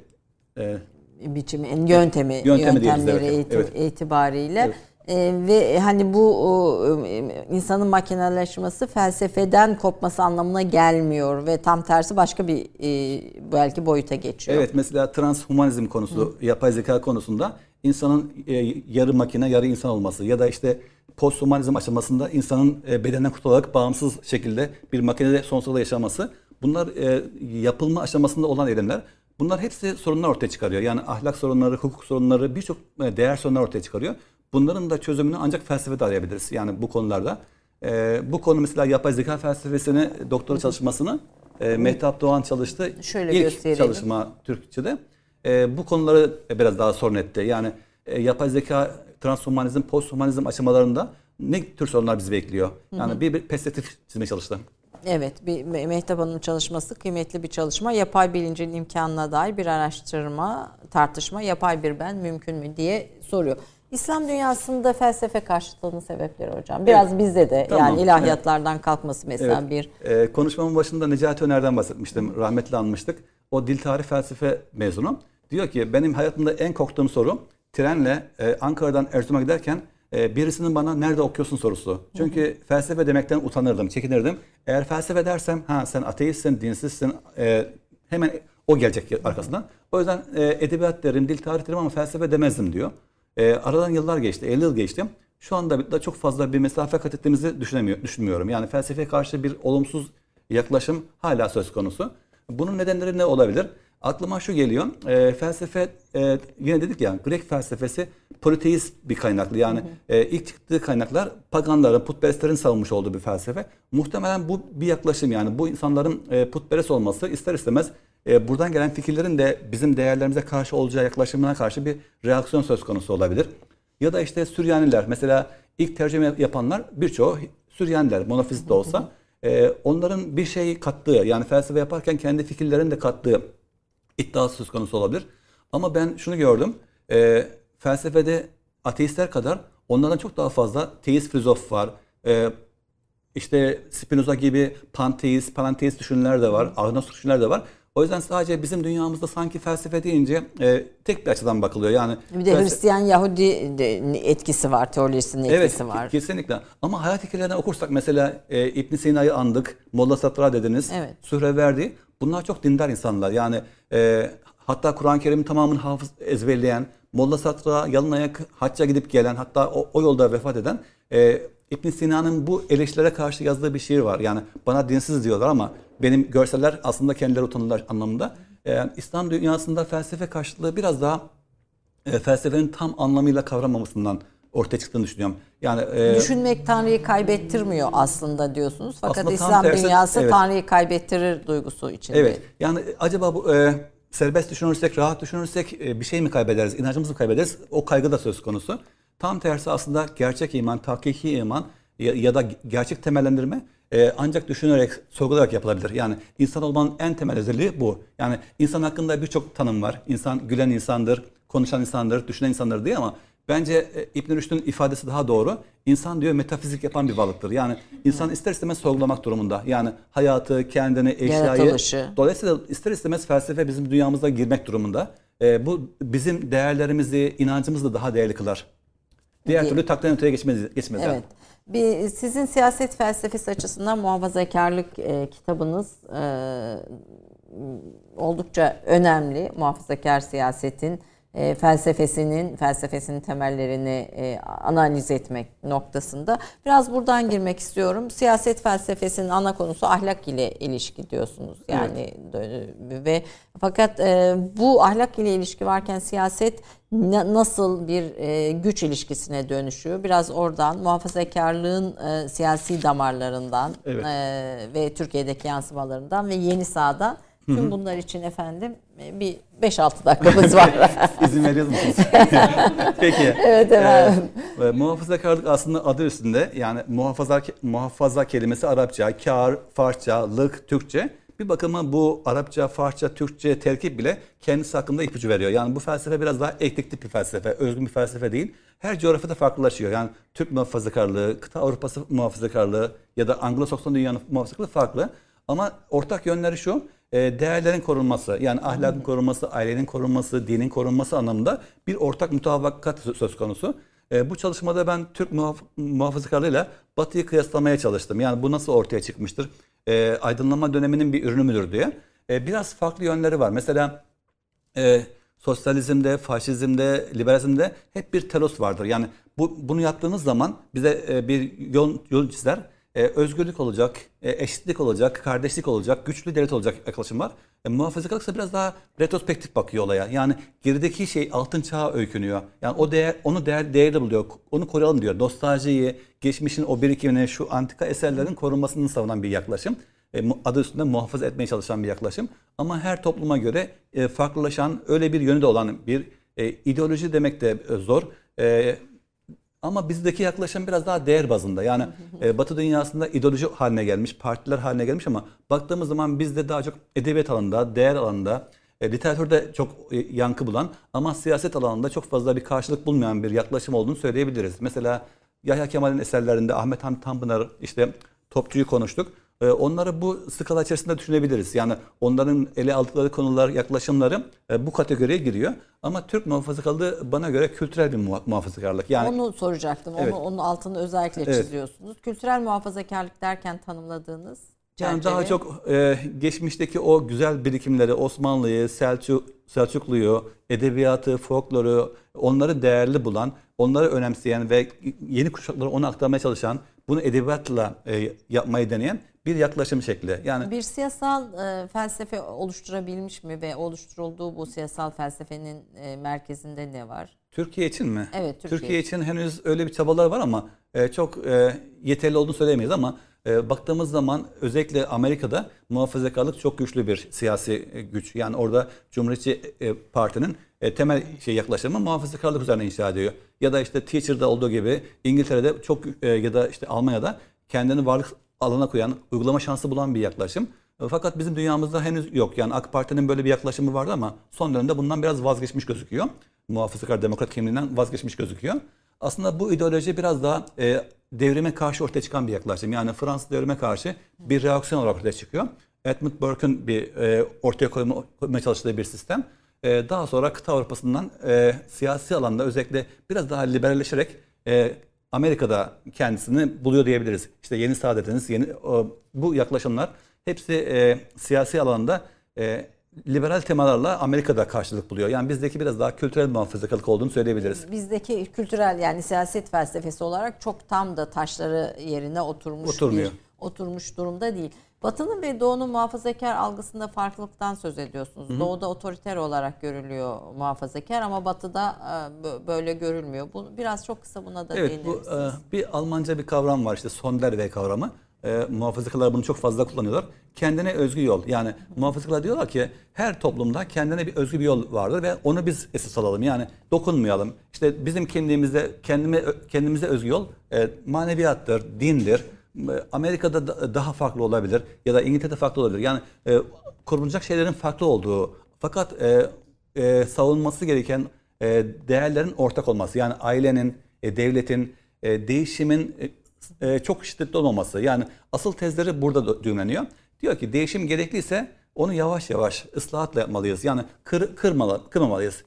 Biçimin yöntemi, Yöntemi yöntemleri evet. Evet. itibariyle Evet. Ee, ve hani bu o, e, insanın makinelaşması felsefeden kopması anlamına gelmiyor ve tam tersi başka bir e, belki boyuta geçiyor. Evet mesela transhumanizm konusu, yapay zeka konusunda insanın e, yarı makine, yarı insan olması ya da işte posthumanizm aşamasında insanın e, bedenden kurtularak bağımsız şekilde bir makinede sonsuza yaşaması. Bunlar e, yapılma aşamasında olan eylemler. Bunlar hepsi sorunlar ortaya çıkarıyor. Yani ahlak sorunları, hukuk sorunları, birçok e, değer sorunları ortaya çıkarıyor. Bunların da çözümünü ancak felsefede arayabiliriz. Yani bu konularda. E, bu konu mesela yapay zeka felsefesini, doktora çalışmasını e, Mehtap Doğan çalıştı. Şöyle İlk gösterelim. çalışma Türkçe'de. E, bu konuları biraz daha sorun etti. Yani e, yapay zeka, transhumanizm, posthumanizm aşamalarında ne tür sorunlar bizi bekliyor? Yani bir, bir perspektif çizmeye çalıştı. Evet, bir Me- Mehtap Hanım'ın çalışması kıymetli bir çalışma. Yapay bilincin imkanına dair bir araştırma, tartışma, yapay bir ben mümkün mü diye soruyor. İslam dünyasında felsefe karşıtlığının sebepleri hocam. Biraz Evet. bizde de Tamam, yani ilahiyatlardan kalkması mesela Evet. bir E, konuşmamın başında Necati Öner'den bahsetmiştim. Rahmetli anmıştık. O dil tarih felsefe mezunu. Diyor ki benim hayatımda en korktuğum soru trenle e, Ankara'dan Erzurum'a giderken e, birisinin bana nerede okuyorsun sorusu. Çünkü felsefe demekten utanırdım, çekinirdim. Eğer felsefe dersem ha sen ateistsin, dinsizsin e, hemen o gelecek arkasından. O yüzden e, edebiyat derim, dil tarih derim ama felsefe demezdim diyor. E, aradan yıllar geçti, 50 yıl geçti. Şu anda da çok fazla bir mesafe kat ettiğimizi düşünmüyorum. Yani felsefeye karşı bir olumsuz yaklaşım hala söz konusu. Bunun nedenleri ne olabilir? aklıma şu geliyor. E, felsefe e, yine dedik ya Grek felsefesi politeist bir kaynaklı. Yani e, ilk çıktığı kaynaklar paganların, putperestlerin savunmuş olduğu bir felsefe. Muhtemelen bu bir yaklaşım yani bu insanların e, putperest olması ister istemez e, buradan gelen fikirlerin de bizim değerlerimize karşı olacağı yaklaşımına karşı bir reaksiyon söz konusu olabilir. Ya da işte Süryaniler mesela ilk tercüme yapanlar birçoğu Süryaniler monofizit de olsa e, onların bir şey kattığı yani felsefe yaparken kendi fikirlerini de kattığı iddiası söz konusu olabilir. Ama ben şunu gördüm. E, felsefede ateistler kadar onlardan çok daha fazla teist filozof var. E, işte Spinoza gibi panteist, panenteist düşünürler de var. Agnostik düşünürler de var. O yüzden sadece bizim dünyamızda sanki felsefe deyince e, tek bir açıdan bakılıyor. Yani Bir de felsefe- Hristiyan Yahudi de etkisi var, teolojisinin etkisi Evet, var. kesinlikle. Ama hayat hikayelerinden okursak mesela e, İbn Sina'yı andık, Molla Sadra dediniz, Evet. Sühreverdi. Bunlar çok dindar insanlar. Yani e, hatta Kur'an-ı Kerim'in tamamını hafız ezberleyen, Molla Sadra yalın ayak hacca gidip gelen, hatta o, o yolda vefat eden e, İbn Sina'nın bu eleştirilere karşı yazdığı bir şiir var. Yani bana dinsiz diyorlar ama benim görseller aslında kendileri utanırlar anlamında. E, İslam dünyasında felsefe karşılığı biraz daha e, felsefenin tam anlamıyla kavramamasından ortaya çıktığını düşünüyorum. Yani e, Düşünmek Tanrı'yı kaybettirmiyor aslında diyorsunuz. Fakat Aslında İslam tersi, dünyası evet. Tanrı'yı kaybettirir duygusu içinde. evet yani acaba bu e, serbest düşünürsek, rahat düşünürsek e, bir şey mi kaybederiz, inancımızı mı kaybederiz? O kaygı da söz konusu. Tam tersi aslında gerçek iman, tahkiki iman ya, ya da gerçek temellendirme e, ancak düşünerek, sorgulayarak yapılabilir. Yani insan olmanın en temel özelliği bu. Yani insan hakkında birçok tanım var. İnsan gülen insandır, konuşan insandır, düşünen insandır diye ama bence e, İbn Rüşd'ün ifadesi daha doğru. İnsan diyor metafizik yapan bir varlıktır. Yani insan ister istemez sorgulamak durumunda. Yani hayatı, kendini, eşyayı. Dolayısıyla ister istemez felsefe bizim dünyamıza girmek durumunda. E, bu bizim değerlerimizi, inancımızı da daha değerli kılar. Diğer Diye- türlü takden öteye geçmez. geçmez yani. Bir, sizin siyaset felsefesi açısından muhafazakarlık e, kitabınız e, oldukça önemli. Muhafazakar siyasetin e, felsefesinin felsefesinin temellerini e, analiz etmek noktasında. Biraz buradan girmek istiyorum. Siyaset felsefesinin ana konusu ahlak ile ilişki diyorsunuz. Yani e, ve fakat e, bu ahlak ile ilişki varken siyaset na- nasıl bir e, güç ilişkisine dönüşüyor? Biraz oradan muhafazakarlığın e, siyasi damarlarından Evet. e, ve Türkiye'deki yansımalarından ve yeni sağdan tüm bunlar için efendim bir 5-6 dakikamız var. İzin veriyor musunuz? Peki. evet efendim. Ee, e, muhafazakarlık aslında adı üstünde. Yani muhafaza muhafaza kelimesi Arapça, kar, Farsça, lık, Türkçe. Bir bakıma bu Arapça, Farsça, Türkçe terkip bile kendisi hakkında ipucu veriyor. Yani bu felsefe biraz daha eklektik bir felsefe, özgün bir felsefe değil. Her coğrafyada farklılaşıyor. Yani Türk muhafazakarlığı, kıta Avrupası muhafazakarlığı ya da Anglo-Sakson dünyanın muhafazakarlığı farklı. Ama ortak yönleri şu, değerlerin korunması, yani ahlakın korunması, ailenin korunması, dinin korunması anlamında bir ortak mutabakat sö- söz konusu. E, bu çalışmada ben Türk muhaf- muhafazakarlığıyla Batı'yı kıyaslamaya çalıştım. Yani bu nasıl ortaya çıkmıştır? E, aydınlanma döneminin bir ürünü müdür diye. E, biraz farklı yönleri var. Mesela e, sosyalizmde, faşizmde, liberalizmde hep bir telos vardır. Yani bu, bunu yaptığınız zaman bize e, bir yol, yol çizer. E, özgürlük olacak, e, eşitlik olacak, kardeşlik olacak, güçlü devlet olacak yaklaşım var. E, muhafazakarlık ise biraz daha retrospektif bakıyor olaya. Yani gerideki şey altın çağa öykünüyor. Yani o değer, onu değer, değerli buluyor. Onu koruyalım diyor. Nostaljiyi, geçmişin o birikimini, şu antika eserlerin korunmasını savunan bir yaklaşım e, adı üstünde muhafaza etmeye çalışan bir yaklaşım. Ama her topluma göre e, farklılaşan, öyle bir yönü de olan bir e, ideoloji demek de e, zor. E, ama bizdeki yaklaşım biraz daha değer bazında. Yani e, Batı dünyasında ideoloji haline gelmiş, partiler haline gelmiş ama baktığımız zaman bizde daha çok edebiyat alanında, değer alanında, e, literatürde çok e, yankı bulan ama siyaset alanında çok fazla bir karşılık bulmayan bir yaklaşım olduğunu söyleyebiliriz. Mesela Yahya Kemal'in eserlerinde Ahmet Hamdi Tanpınar işte Topçu'yu konuştuk. E, Onları bu skala içerisinde düşünebiliriz. Yani onların ele aldıkları konular, yaklaşımları e, bu kategoriye giriyor. Ama Türk muhafazakarlığı bana göre kültürel bir muha- muhafazakarlık. Yani Onu soracaktım. Evet. Onu onun altını özellikle Evet. çiziyorsunuz. Kültürel muhafazakarlık derken tanımladığınız Yani daha çok e, geçmişteki o güzel birikimleri, Osmanlı'yı, Selçuk, Selçuklu'yu, edebiyatı, folkloru, onları değerli bulan, onları önemseyen ve yeni kuşaklara onu aktarmaya çalışan, bunu edebiyatla e, yapmayı deneyen bir yaklaşım şekli. Yani Bir siyasal e, felsefe oluşturabilmiş mi ve oluşturulduğu bu siyasal felsefenin e, merkezinde ne var? Türkiye için mi? Evet, Türkiye Türkiye, için henüz öyle bir çabalar var ama e, çok e, yeterli olduğunu söyleyemeyiz ama e, baktığımız zaman özellikle Amerika'da muhafazakarlık çok güçlü bir siyasi e, güç. Yani orada Cumhuriyetçi e, Parti'nin e, temel şey yaklaşımı muhafazakarlık üzerine inşa ediyor. Ya da işte Teacher'da olduğu gibi İngiltere'de çok e, ya da işte Almanya'da kendini varlık alana koyan, uygulama şansı bulan bir yaklaşım. E, Fakat bizim dünyamızda henüz yok. Yani AK Parti'nin böyle bir yaklaşımı vardı ama son dönemde bundan biraz vazgeçmiş gözüküyor. Muhafazakar demokrat kimliğinden vazgeçmiş gözüküyor. Aslında bu ideoloji biraz daha e, devrime karşı ortaya çıkan bir yaklaşım. Yani Fransız devrime karşı bir reaksiyon olarak ortaya çıkıyor. Edmund Burke'ın bir e, ortaya koyma, koymaya çalıştığı bir sistem. E, daha sonra kıta Avrupa'sından e, siyasi alanda özellikle biraz daha liberalleşerek e, Amerika'da kendisini buluyor diyebiliriz. İşte yeni saadetiniz, yeni o, bu yaklaşımlar hepsi e, siyasi alanda e, liberal temalarla Amerika'da karşılık buluyor. Yani bizdeki biraz daha kültürel muhafazakarlık olduğunu söyleyebiliriz. Bizdeki kültürel yani siyaset felsefesi olarak çok tam da taşları yerine oturmuş Oturmuyor. bir oturmuş durumda değil. Batı'nın ve Doğu'nun muhafazakar algısında farklılıktan söz ediyorsunuz. Doğu'da otoriter olarak görülüyor muhafazakar ama Batı'da e, bö- böyle görülmüyor. Bu biraz çok kısa buna da Evet değinir bu misiniz? e, bir Almanca bir kavram var işte Sonderweg kavramı. E, muhafazakarlar bunu çok fazla kullanıyorlar. Kendine özgü yol. Yani muhafazakarlar diyorlar ki her toplumda kendine bir özgü bir yol vardır ve onu biz esas alalım. Yani dokunmayalım. İşte bizim kendimizde kendime kendimize özgü yol e, maneviyattır, dindir. E, Amerika'da da- daha farklı olabilir ya da İngiltere'de farklı olabilir. Yani e, korunacak şeylerin farklı olduğu fakat e, e, savunması gereken e, değerlerin ortak olması. Yani ailenin, e, devletin, e, değişimin e, e, çok şiddetli olmaması. Yani asıl tezleri burada da düğümleniyor. Diyor ki değişim gerekliyse onu yavaş yavaş ıslahatla yapmalıyız. Yani kır, kırmalı, kırmamalıyız.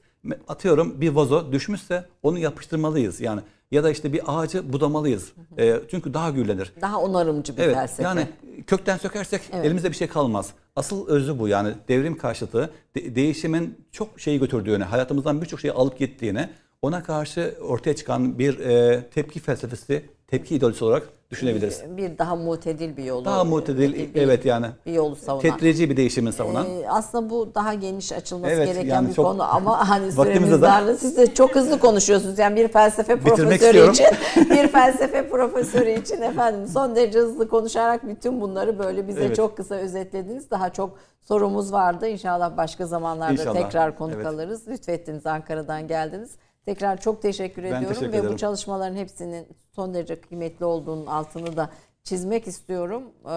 Atıyorum bir vazo düşmüşse onu yapıştırmalıyız. Yani ya da işte bir ağacı budamalıyız. E, çünkü daha gürlenir. Daha onarımcı bir Evet felsefe. yani kökten sökersek Evet. elimizde bir şey kalmaz. Asıl özü bu yani devrim karşıtı de- değişimin çok şeyi götürdüğünü, hayatımızdan birçok şeyi alıp gittiğini ona karşı ortaya çıkan bir e, tepki felsefesi, tepki ideolojisi olarak düşünebiliriz. bir daha mutedil bir yolu. Daha mutedil, bir- evet yani. Bir yolu savunan. Tetrici bir değişimin savunan. Ee, aslında bu daha geniş açılması Evet, gereken yani bir çok- konu ama hani süremiz darlı. Siz de çok hızlı konuşuyorsunuz. Yani bir felsefe Bitirmek profesörü istiyorum. için, bir felsefe profesörü için efendim son derece hızlı konuşarak bütün bunları böyle bize Evet. çok kısa özetlediniz. Daha çok sorumuz vardı. İnşallah başka zamanlarda İnşallah. tekrar konuk Evet. alırız. Lütfettiniz Ankara'dan geldiniz. Tekrar çok teşekkür Ben ediyorum teşekkür ve bu ederim. çalışmaların hepsinin son derece kıymetli olduğunun altını da çizmek istiyorum. Ee,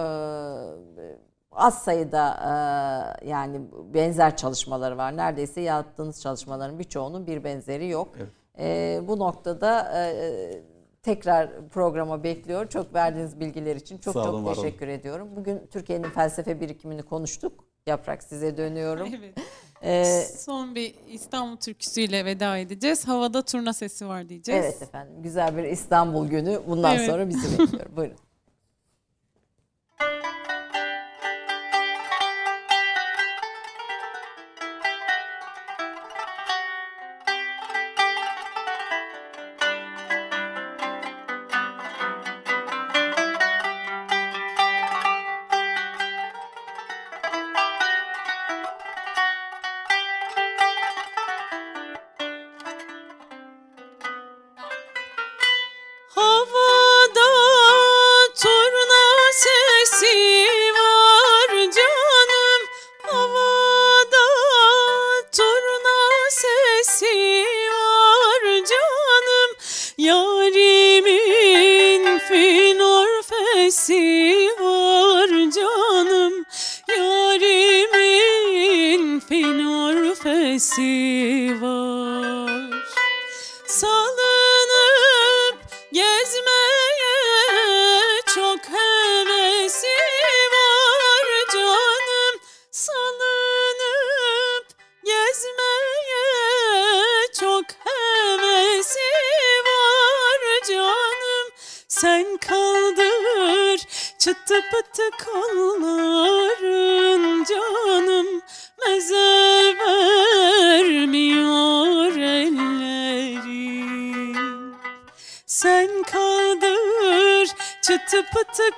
az sayıda e, yani benzer çalışmaları var. Neredeyse yaptığınız çalışmaların birçoğunun bir benzeri yok. Ee, bu noktada e, tekrar programa bekliyor. Çok verdiğiniz bilgiler için çok Sağ olun, çok teşekkür ediyorum. Bugün Türkiye'nin felsefe birikimini konuştuk. Yaprak size dönüyorum. Evet. Ee, Son bir İstanbul türküsüyle veda edeceğiz. Havada turna sesi var diyeceğiz. evet efendim güzel bir İstanbul günü bundan Evet. sonra bizi bekliyor. Buyurun. receive. Ellerin sen